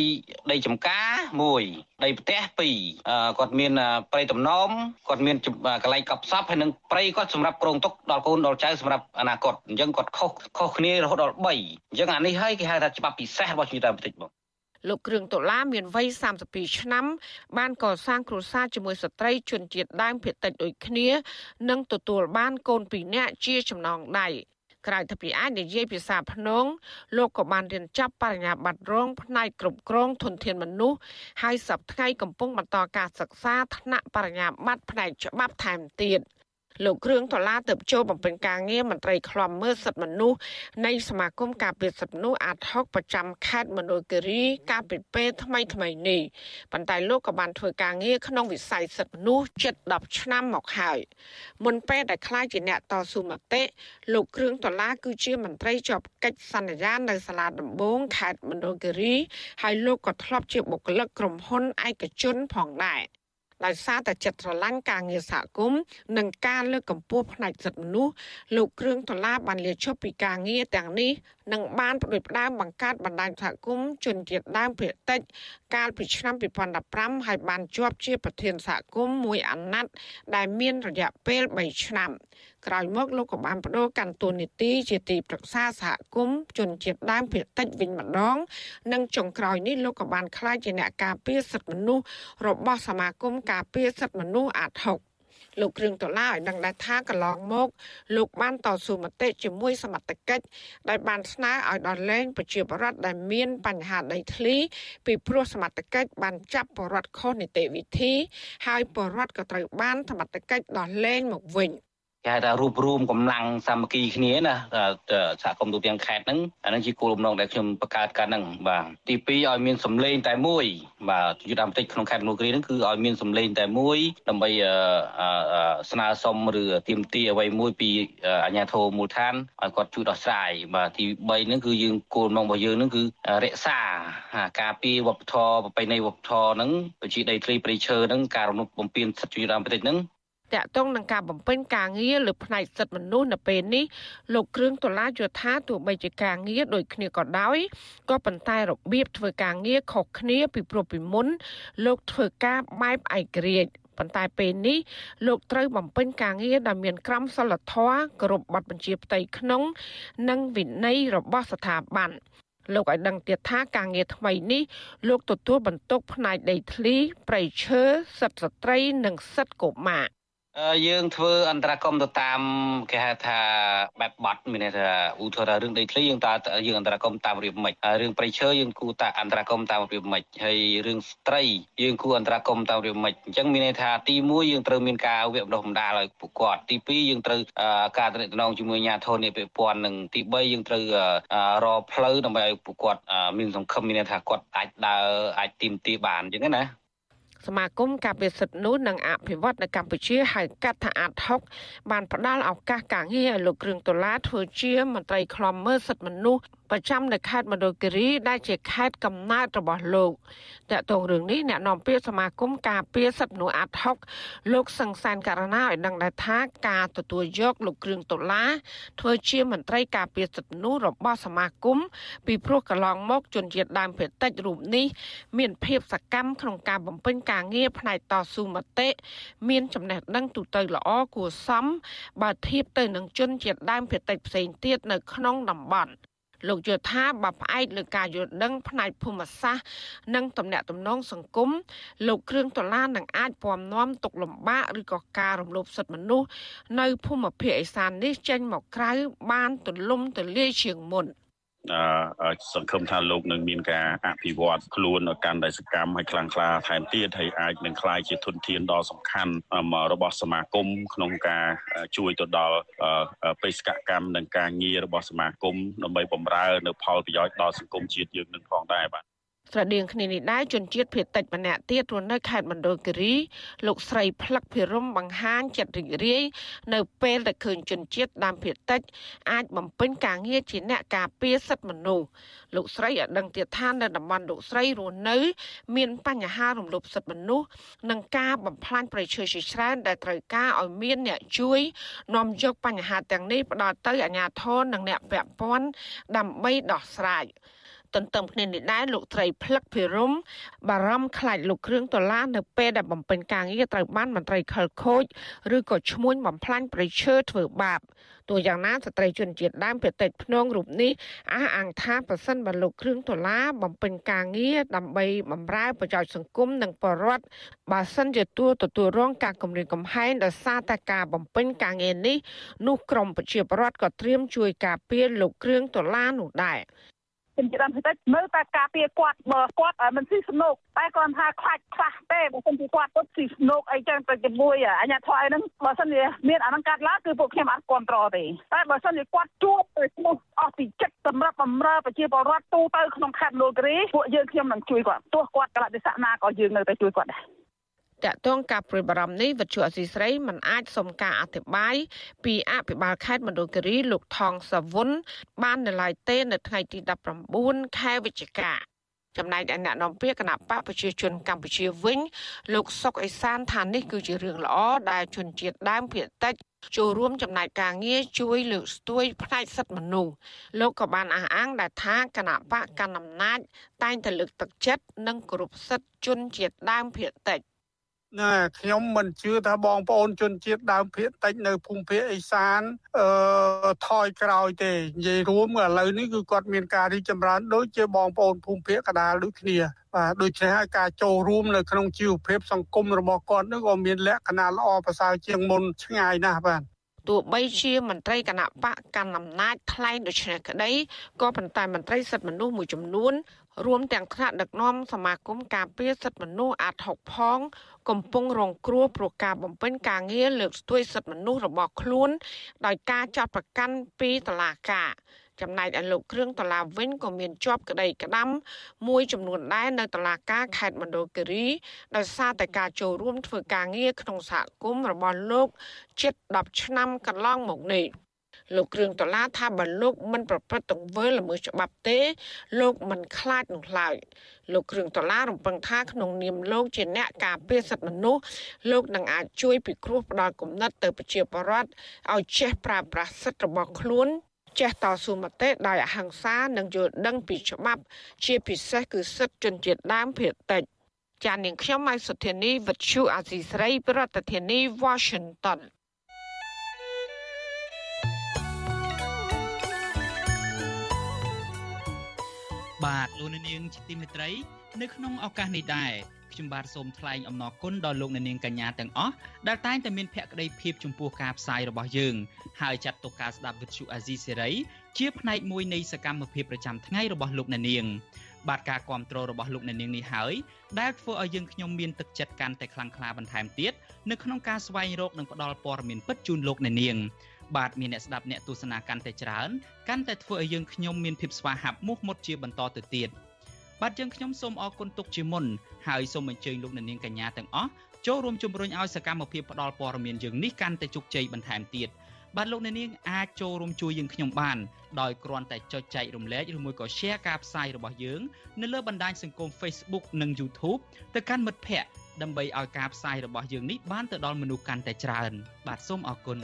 ដីចំការ1ដីផ្ទះ2គាត់មានព្រៃតំណមគាត់មានកន្លែងកប់សពហើយនឹងព្រៃគាត់សម្រាប់ក្រងទុកដល់កូនដល់ចៅសម្រាប់អនាគតអញ្ចឹងគាត់ខុសខុសគ្នារហូតដល់3អញ្ចឹងអានេះហើយគេហៅថាច្បាប់ពិសេសរបស់ជំនាញបន្តិចបងលោកគ្រឿងដុល្លារមានវ័យ32ឆ្នាំ បានកសាងគ្រួសារជាមួយស្ត្រីជនជាតិដើមភាគតិចដូចគ្នា និងទទួលបានកូនពីរនាក់ជាចំណងដៃ ក្រៅពីអាចនិយាយភាសាភ្នងលោកក៏បានរៀនចាប់បរិញ្ញាបត្ររងផ្នែកគ្រប់គ្រងធនធានមនុស្សហើយសប្តាហ៍កំពុងបន្តការសិក្សាថ្នាក់បរិញ្ញាបត្រផ្នែកច្បាប់ថែមទៀត។ លោកគ្រឿងដុល្លារទៅចូលបំពេញការងារមន្ត្រីខ្លំមើលសិទ្ធិមនុស្សនៃសមាគមការពារសិទ្ធិមនុស្សអាត60ប្រចាំខេត្តមណ្ឌលគិរីកាលពីពេលថ្មីថ្មីនេះប៉ុន្តែលោកក៏បានធ្វើការងារក្នុងវិស័យសិទ្ធិមនុស្សជិត10ឆ្នាំមកហើយមុនពេលដែលខ្លាយជាអ្នកតស៊ូមតិលោកគ្រឿងដុល្លារគឺជាមន្ត្រីជាប់កិច្ចសន្យានៅសាលាដំបងខេត្តមណ្ឌលគិរីហើយលោកក៏ធ្លាប់ជាបុគ្គលិកក្រុមហ៊ុនឯកជនផងដែរ ដោយសារតែចិត្តស្រឡាញ់ការងារសហគមន៍និងការលើកកម្ពស់ផ្នែកសិទ្ធិមនុស្សលោកគ្រឿងដុល្លារបានលាឈប់ពីការងារទាំងនេះនិងបានផ្ដួចផ្ដើមបង្កើតបណ្ដាញសហគមន៍ជនជាតិដើមភាគតិច កាលពីឆ្នាំ2015ហើយបានជាប់ជាប្រធានសហគមន៍មួយអាណត្តិដែលមានរយៈពេល3ឆ្នាំ ក្រោយមកលោកក៏បានបដូរកាន់តួនាទីជាទីប្រឹក្សាសហគមន៍ជនជាតិដើមភាគតិចវិញម្ដង និងចុងក្រោយនេះលោកក៏បានក្លាយជាអ្នកការពារសិទ្ធិមនុស្សរបស់សមាគមការពារសិទ្ធិមនុស្សអាត់ហុកលោកគ្រឿងដុល្លារឲ្យដឹងដែរថាកន្លងមកលោកបានតស៊ូមតិជាមួយសមត្ថកិច្ចដែលបានស្នើឲ្យដល់លែងប្រជាពលរដ្ឋដែលមានបញ្ហាដីធ្លី ពីព្រោះសមត្ថកិច្ចបានចាប់ពលរដ្ឋខុសនីតិវិធី ហើយពលរដ្ឋក៏ត្រូវបានសមត្ថកិច្ចដោះលែងមកវិញ។ គេហៅថារួបរวมកម្លាំងសាមគ្គីគ្នាណាសហគមន៍ទូទាំងខេត្តហ្នឹងអានឹងជាគោលបំណងដែលខ្ញុំបង្កើតការហ្នឹងបាទទី2ឲ្យមានសម្លេងតែមួយបាទយុទ្ធតាមតិចក្នុងខេត្តមនូគ្រីហ្នឹងគឺឲ្យមានសម្លេងតែមួយដើម្បីស្នើសុំឬទាមទារអ្វីមួយពីអាជ្ញាធរមូលដ្ឋានឲ្យគាត់ជួយដោះស្រាយបាទទី3ហ្នឹងគឺយើងគោលបំណងរបស់យើងហ្នឹងគឺរក្សាការពារវប្បធម៌ប្រពៃណីវប្បធម៌ហ្នឹងប្រជាដីធ្លីព្រៃឈើហ្នឹងការរំលោភបំពានសិទ្ធិយុត្តិធម៌ប្រទេសហ្នឹង តាក់ទងនឹងការបំពេញការងារលើផ្នែកសិទ្ធិមនុស្សនៅពេលនេះលោកគ្រឿងដុល្លារយល់ថាទោះបីជាការងារដូចគ្នាក៏ដោយក៏ប៉ុន្តែរបៀបធ្វើការងារខុសគ្នាពីព្រោះពីមុន លោកធ្វើការបែបឯករាជ្យប៉ុន្តែពេលនេះលោកត្រូវបំពេញការងារដែលមានក្រមសីលធម៌គោរពបទបញ្ជាផ្ទៃក្នុង និងវិន័យរបស់ស្ថាប័នលោកឲ្យដឹងទៀតថាការងារថ្មីនេះលោកទទួលបន្ទុកផ្នែកដីធ្លី ប្រៃឈើសិទ្ធិស្ត្រី និងសិទ្ធិកុមារ យើងធ្វើអន្តរកម្មទៅតាមគេហៅថាបែបបត់មានន័យថាឧទាហរណ៍រឿងដីធ្លីយើងតើយើងអន្តរកម្មតាមរបៀបម៉េចរឿងប្រៃឈើយើងគូតាអន្តរកម្មតាមរបៀបម៉េចហើយរឿងស្ត្រីយើងគូអន្តរកម្មតាមរបៀបម៉េចអញ្ចឹងមានន័យថាទី1យើងត្រូវមានការវគ្គបណ្ដុះបណ្ដាលឲ្យពួកគាត់ទី2យើងត្រូវការតំណងជាមួយអាជ្ញាធរនេះពាក់ព័ន្ធនិងទី3យើងត្រូវរកផ្លូវដើម្បីឲ្យពួកគាត់មានសង្ឃឹមមានន័យថាគាត់អាចដើរអាចទីមទីបានអញ្ចឹងណា សមាគមការពារសិទ្ធិនោះនិងអភិវឌ្ឍនៅកម្ពុជាហៅកាត់ថាអាត់ហុកបានផ្ដល់ឱកាសការងារឲ្យលោកគ្រឿងដុល្លារធ្វើជាមន្ត្រីខ្លំមើលសិទ្ធិមនុស្សប្រចាំនៅខេត្តមណ្ឌលគិរីដែលជាខេត្តកំណើតរបស់លោកតើតងរឿងនេះអ្នកនាំពាក្យសមាគមការពារសិទ្ធិមនុស្សអាត់ហុកលោកសង្សានករណាឲ្យដឹងដែរថាការទទួលយកលោកគ្រឿងដុល្លារធ្វើជាមន្ត្រីការពារសិទ្ធិមនុស្សរបស់សមាគមពីព្រោះកន្លងមកជនជាតិដើមភាគតិចរូបនេះមានភាពសកម្មក្នុងការបំពេញការងារផ្នែកតស៊ូមតិមានចំណេះដឹងទូទៅល្អគួរសមបើធៀបទៅនឹងជនជាតិដើមភាគតិចផ្សេងទៀតនៅក្នុងតំបន់ លោកយល់ថាបើផ្អែកលើការយល់ដឹងផ្នែកភូមិសាស្ត្រនិងទំនាក់ទំនងសង្គមលោកគ្រឿងដុល្លារនឹងអាចពំនាំទុកលំបាកឬក៏ការរំលោភសិទ្ធិមនុស្សនៅភូមិភាគឦសាននេះចេញមកក្រៅបានទលំទលាយជាងមុន។ សង្ឃឹមថាលោកនឹងមានការអភិវឌ្ឍខ្លួនកាន់តែសកម្មហើយខ្លាំងក្លាថែមទៀតហើយអាចនឹងក្លាយជាធនធានដ៏សំខាន់របស់សមាគមក្នុងការជួយទៅដល់បេសកកម្មនិងការងាររបស់សមាគមដើម្បីបម្រើនៅផលប្រយោជន៍ដល់សង្គមជាតិយើងនឹងផងដែរបាទ សស្រដៀងគ្នានេះដែរជនជាតិភៀតតិចម្នាក់ទៀតរស់នៅខេត្តមណ្ឌលគិរីលោកស្រីផ្លឹកភិរមបង្ហាញចិត្តរីករាយនៅពេលដែលឃើញជនជាតិដើមភៀតតិចអាចបំពេញការងារជាអ្នកការពារសិទ្ធិមនុស្សលោកស្រីឲ្យដឹងទៀតថានៅតំបន់លោកស្រីរស់នៅ មានបញ្ហារំលោភសិទ្ធិមនុស្សនិងការបំផ្លាញប្រៃឈើជាច្រើនដែលត្រូវការឲ្យមានអ្នកជួយនាំយកបញ្ហាទាំងនេះផ្ដល់ទៅអាជ្ញាធរនិងអ្នកពាក់ព័ន្ធដើម្បីដោះស្រាយ ទន្ទឹមគ្នានេះដែរលោកត្រីផ្លឹកភិរមបារម្ភខ្លាចលោកគ្រឿងដុល្លារនៅពេលដែលបំពេញការងារត្រូវបានមន្ត្រីខលខូចឬក៏ឈ្មួញបំផ្លាញប្រៃឈើធ្វើបាបទោះយ៉ាងណាស្ត្រីជនជាតិដើមភាគតិចភ្នងរូបនេះអះអាងថាប្រសិនបើលោកគ្រឿងដុល្លារបំពេញការងារដើម្បីបម្រើប្រយោជន៍សង្គមនិងបរិវត្តបើសិនជាទួទទួលរងការគំរាមកំហែងដោយសារតែការបំពេញការងារនេះនោះក្រមប្រជាពលរដ្ឋក៏ត្រៀមជួយការពារលោកគ្រឿងដុល្លារនោះដែរ ជំនឿតិចនៅតែការពារគាត់បើគាត់មិនស៊ីស្នុកតែគាត់ថាខ្លាចខ្លះទេបើមិនពីគាត់គាត់ស៊ីស្នុកអីចឹងទៅជាមួយអញ្ញាធរអីហ្នឹងបើមិនមានអានឹងកាត់ឡើងគឺពួកខ្ញុំអត់គ្រប់ត្រទេតែបើមិនគាត់ជួបទៅស្មុះអស់ពីចិត្តសម្រាប់បំរើប្រជាពលរដ្ឋទូទៅក្នុងខេត្តនូគរីពួកយើងខ្ញុំនឹងជួយគាត់ទោះគាត់កលតិសៈណាក៏យើងនៅតែជួយគាត់ដែរ តកតងការព្រួយបារម្ភនេះវិទ្យុអសីស្រីមិនអាចសុំការអធិប្បាយពីអភិបាលខេត្តមណ្ឌលគិរីលោកថងសវុនបាននៅឡើយទេនៅថ្ងៃទី19ខែវិច្ឆិកាចំណែកឯអ្នកនាំពាក្យគណៈបកប្រជាជនកម្ពុជាវិញលោកសុកអេសានថានេះគឺជារឿងល្អដែលជនជាតិដើមភាគតិចចូលរួមចំណែកការងារជួយលើកស្ទួយផ្នែកសិទ្ធិមនុស្សលោកក៏បានអះអាងដែលថាគណៈបកកណ្ដាលអំណាចតែងតែលើកទឹកចិត្តនិងគោរពសិទ្ធិជនជាតិដើមភាគតិច។ ណាខ្ញុំមិនជឿថាបងប្អូនជនជាតិដើមភាគតិចនៅភូមិភាគឦសានអឺថយក្រោយទេនិយាយរួមឥឡូវនេះគឺគាត់មានការរីកចម្រើនដូចជាបងប្អូនភូមិភាគកដាលដូចគ្នាបាទដូច្នេះហើយការចូលរួមនៅក្នុងជីវភាពសង្គមរបស់គាត់នឹងក៏មានលក្ខណៈល្អប្រសើរជាងមុនឆ្ងាយណាស់បាទទោះបីជាមន្ត្រីគណៈបកកណ្ដាលអំណាចថ្លែងដូច្នេះក្តីក៏ប៉ុន្តែមន្ត្រីសិទ្ធិមនុស្សមួយចំនួនរួមទាំងថ្នាក់ដឹកនាំសមាគមការពារសិទ្ធិមនុស្សអាត់ហុកផង កំពុងរងគ្រោះព្រោះការបំពេញការងារលើកស្ទួយសិទ្ធិមនុស្សរបស់ខ្លួន ដោយការចាត់ប្រកាន់ពីតុលាការចំណែកឯលោកគ្រឿងតឡាវិញក៏មានជាប់ក្តីក្តាំមួយចំនួនដែរនៅតុលាការខេត្តមណ្ឌលគិរីដោយសារតែការចូលរួមធ្វើការងារក្នុងសហគមន៍របស់លោកជិត10ឆ្នាំកន្លងមកនេះ លោកគ្រឿងដុល្លារថាបើលោកមិនប្រព្រឹត្តទង្វើល្មើសច្បាប់ទេ លោកមិនខ្លាចនោះឡើយលោកគ្រឿងដុល្លាររំពឹងថាក្នុងនាមលោកជាអ្នកការពារសិទ្ធិមនុស្សលោកនឹងអាចជួយពិគ្រោះផ្ដល់គំនិតទៅប្រជាពលរដ្ឋឲ្យចេះប្រើប្រាស់សិទ្ធិរបស់ខ្លួនចេះតស៊ូមតិដោយអហិង្សានិងយល់ដឹងពីច្បាប់ ជាពិសេសគឺសិទ្ធិជនជាតិដើមភាគតិចចាននាងខ្ញុំម៉ៃសុធានីវិទ្យុអាស៊ីស្រី ប្រធានាធិបតី Washington បាទលោកនាងជាទីមេត្រី នៅក្នុងឱកាសនេះដែរខ្ញុំបាទសូមថ្លែងអំណរគុណដល់លោកនាងកញ្ញាទាំងអស់ដែលតែងតែមានភក្ដីភាពចំពោះការផ្សាយរបស់យើងហើយចាត់ទុកការស្ដាប់វិទ្យុអាស៊ីសេរីជាផ្នែកមួយនៃសកម្មភាពប្រចាំថ្ងៃរបស់លោកនាងបាទការគ្រប់គ្រងរបស់លោកនាងនេះហើយដែលធ្វើឲ្យយើងខ្ញុំមានទឹកចិត្តកាន់តែខ្លាំងក្លាបន្ថែមទៀតនៅក្នុងការស្វែងរកនិងផ្តល់ព័ត៌មានពិតជូនលោកនាង បាទមានអ្នកស្ដាប់អ្នកទស្សនាកាន់តែច្រើនកាន់តែធ្វើឲ្យយើងខ្ញុំមានភាពស្វាហាប់មោះមុតជាបន្តទៅទៀតបាទយើងខ្ញុំសូមអរគុណទុកជាមុនហើយសូមអញ្ជើញលោកអ្នកនាងកញ្ញាទាំងអស់ចូលរួមជំរុញឲ្យសកម្មភាពផ្តល់ព័ត៌មានយើងនេះកាន់តែជោគជ័យបន្ថែមទៀតបាទលោកអ្នកនាងអាចចូលរួមជួយយើងខ្ញុំបានដោយគ្រាន់តែចុចចែករំលែកឬមួយក៏ share ការផ្សាយរបស់យើងនៅលើបណ្ដាញសង្គម Facebook និង YouTube ទៅកាន់មិត្តភ័ក្តិដើម្បីឲ្យការផ្សាយរបស់យើងនេះបានទៅដល់មនុស្សកាន់តែច្រើន បាទសូមអរគុណ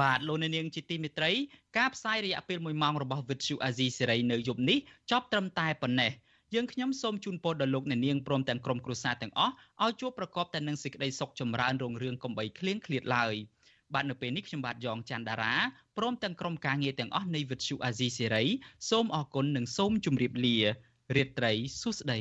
បាទលោកអ្នកនាងជាទីមេត្រីការផ្សាយរយៈពេល1ម៉ោងរបស់ Vuthu Azizi Serai នៅយប់នេះចប់ត្រឹមតែប៉ុណ្ណេះយើងខ្ញុំសូមជូនពរដល់លោកអ្នកនាងព្រមទាំងក្រុមគ្រួសារទាំងអស់ឲ្យជួបប្រកបតែនឹងសេចក្តីសុខចម្រើនរុងរឿងកំបីគ្លៀងគ្លាតឡើយបាទនៅពេលនេះខ្ញុំបាទយ៉ងច័ន្ទដារាព្រមទាំងក្រុមការងារទាំងអស់នៃ Vuthu Azizi Serai សូមអរគុណនិងសូមជម្រាបលារាត្រីសួស្តី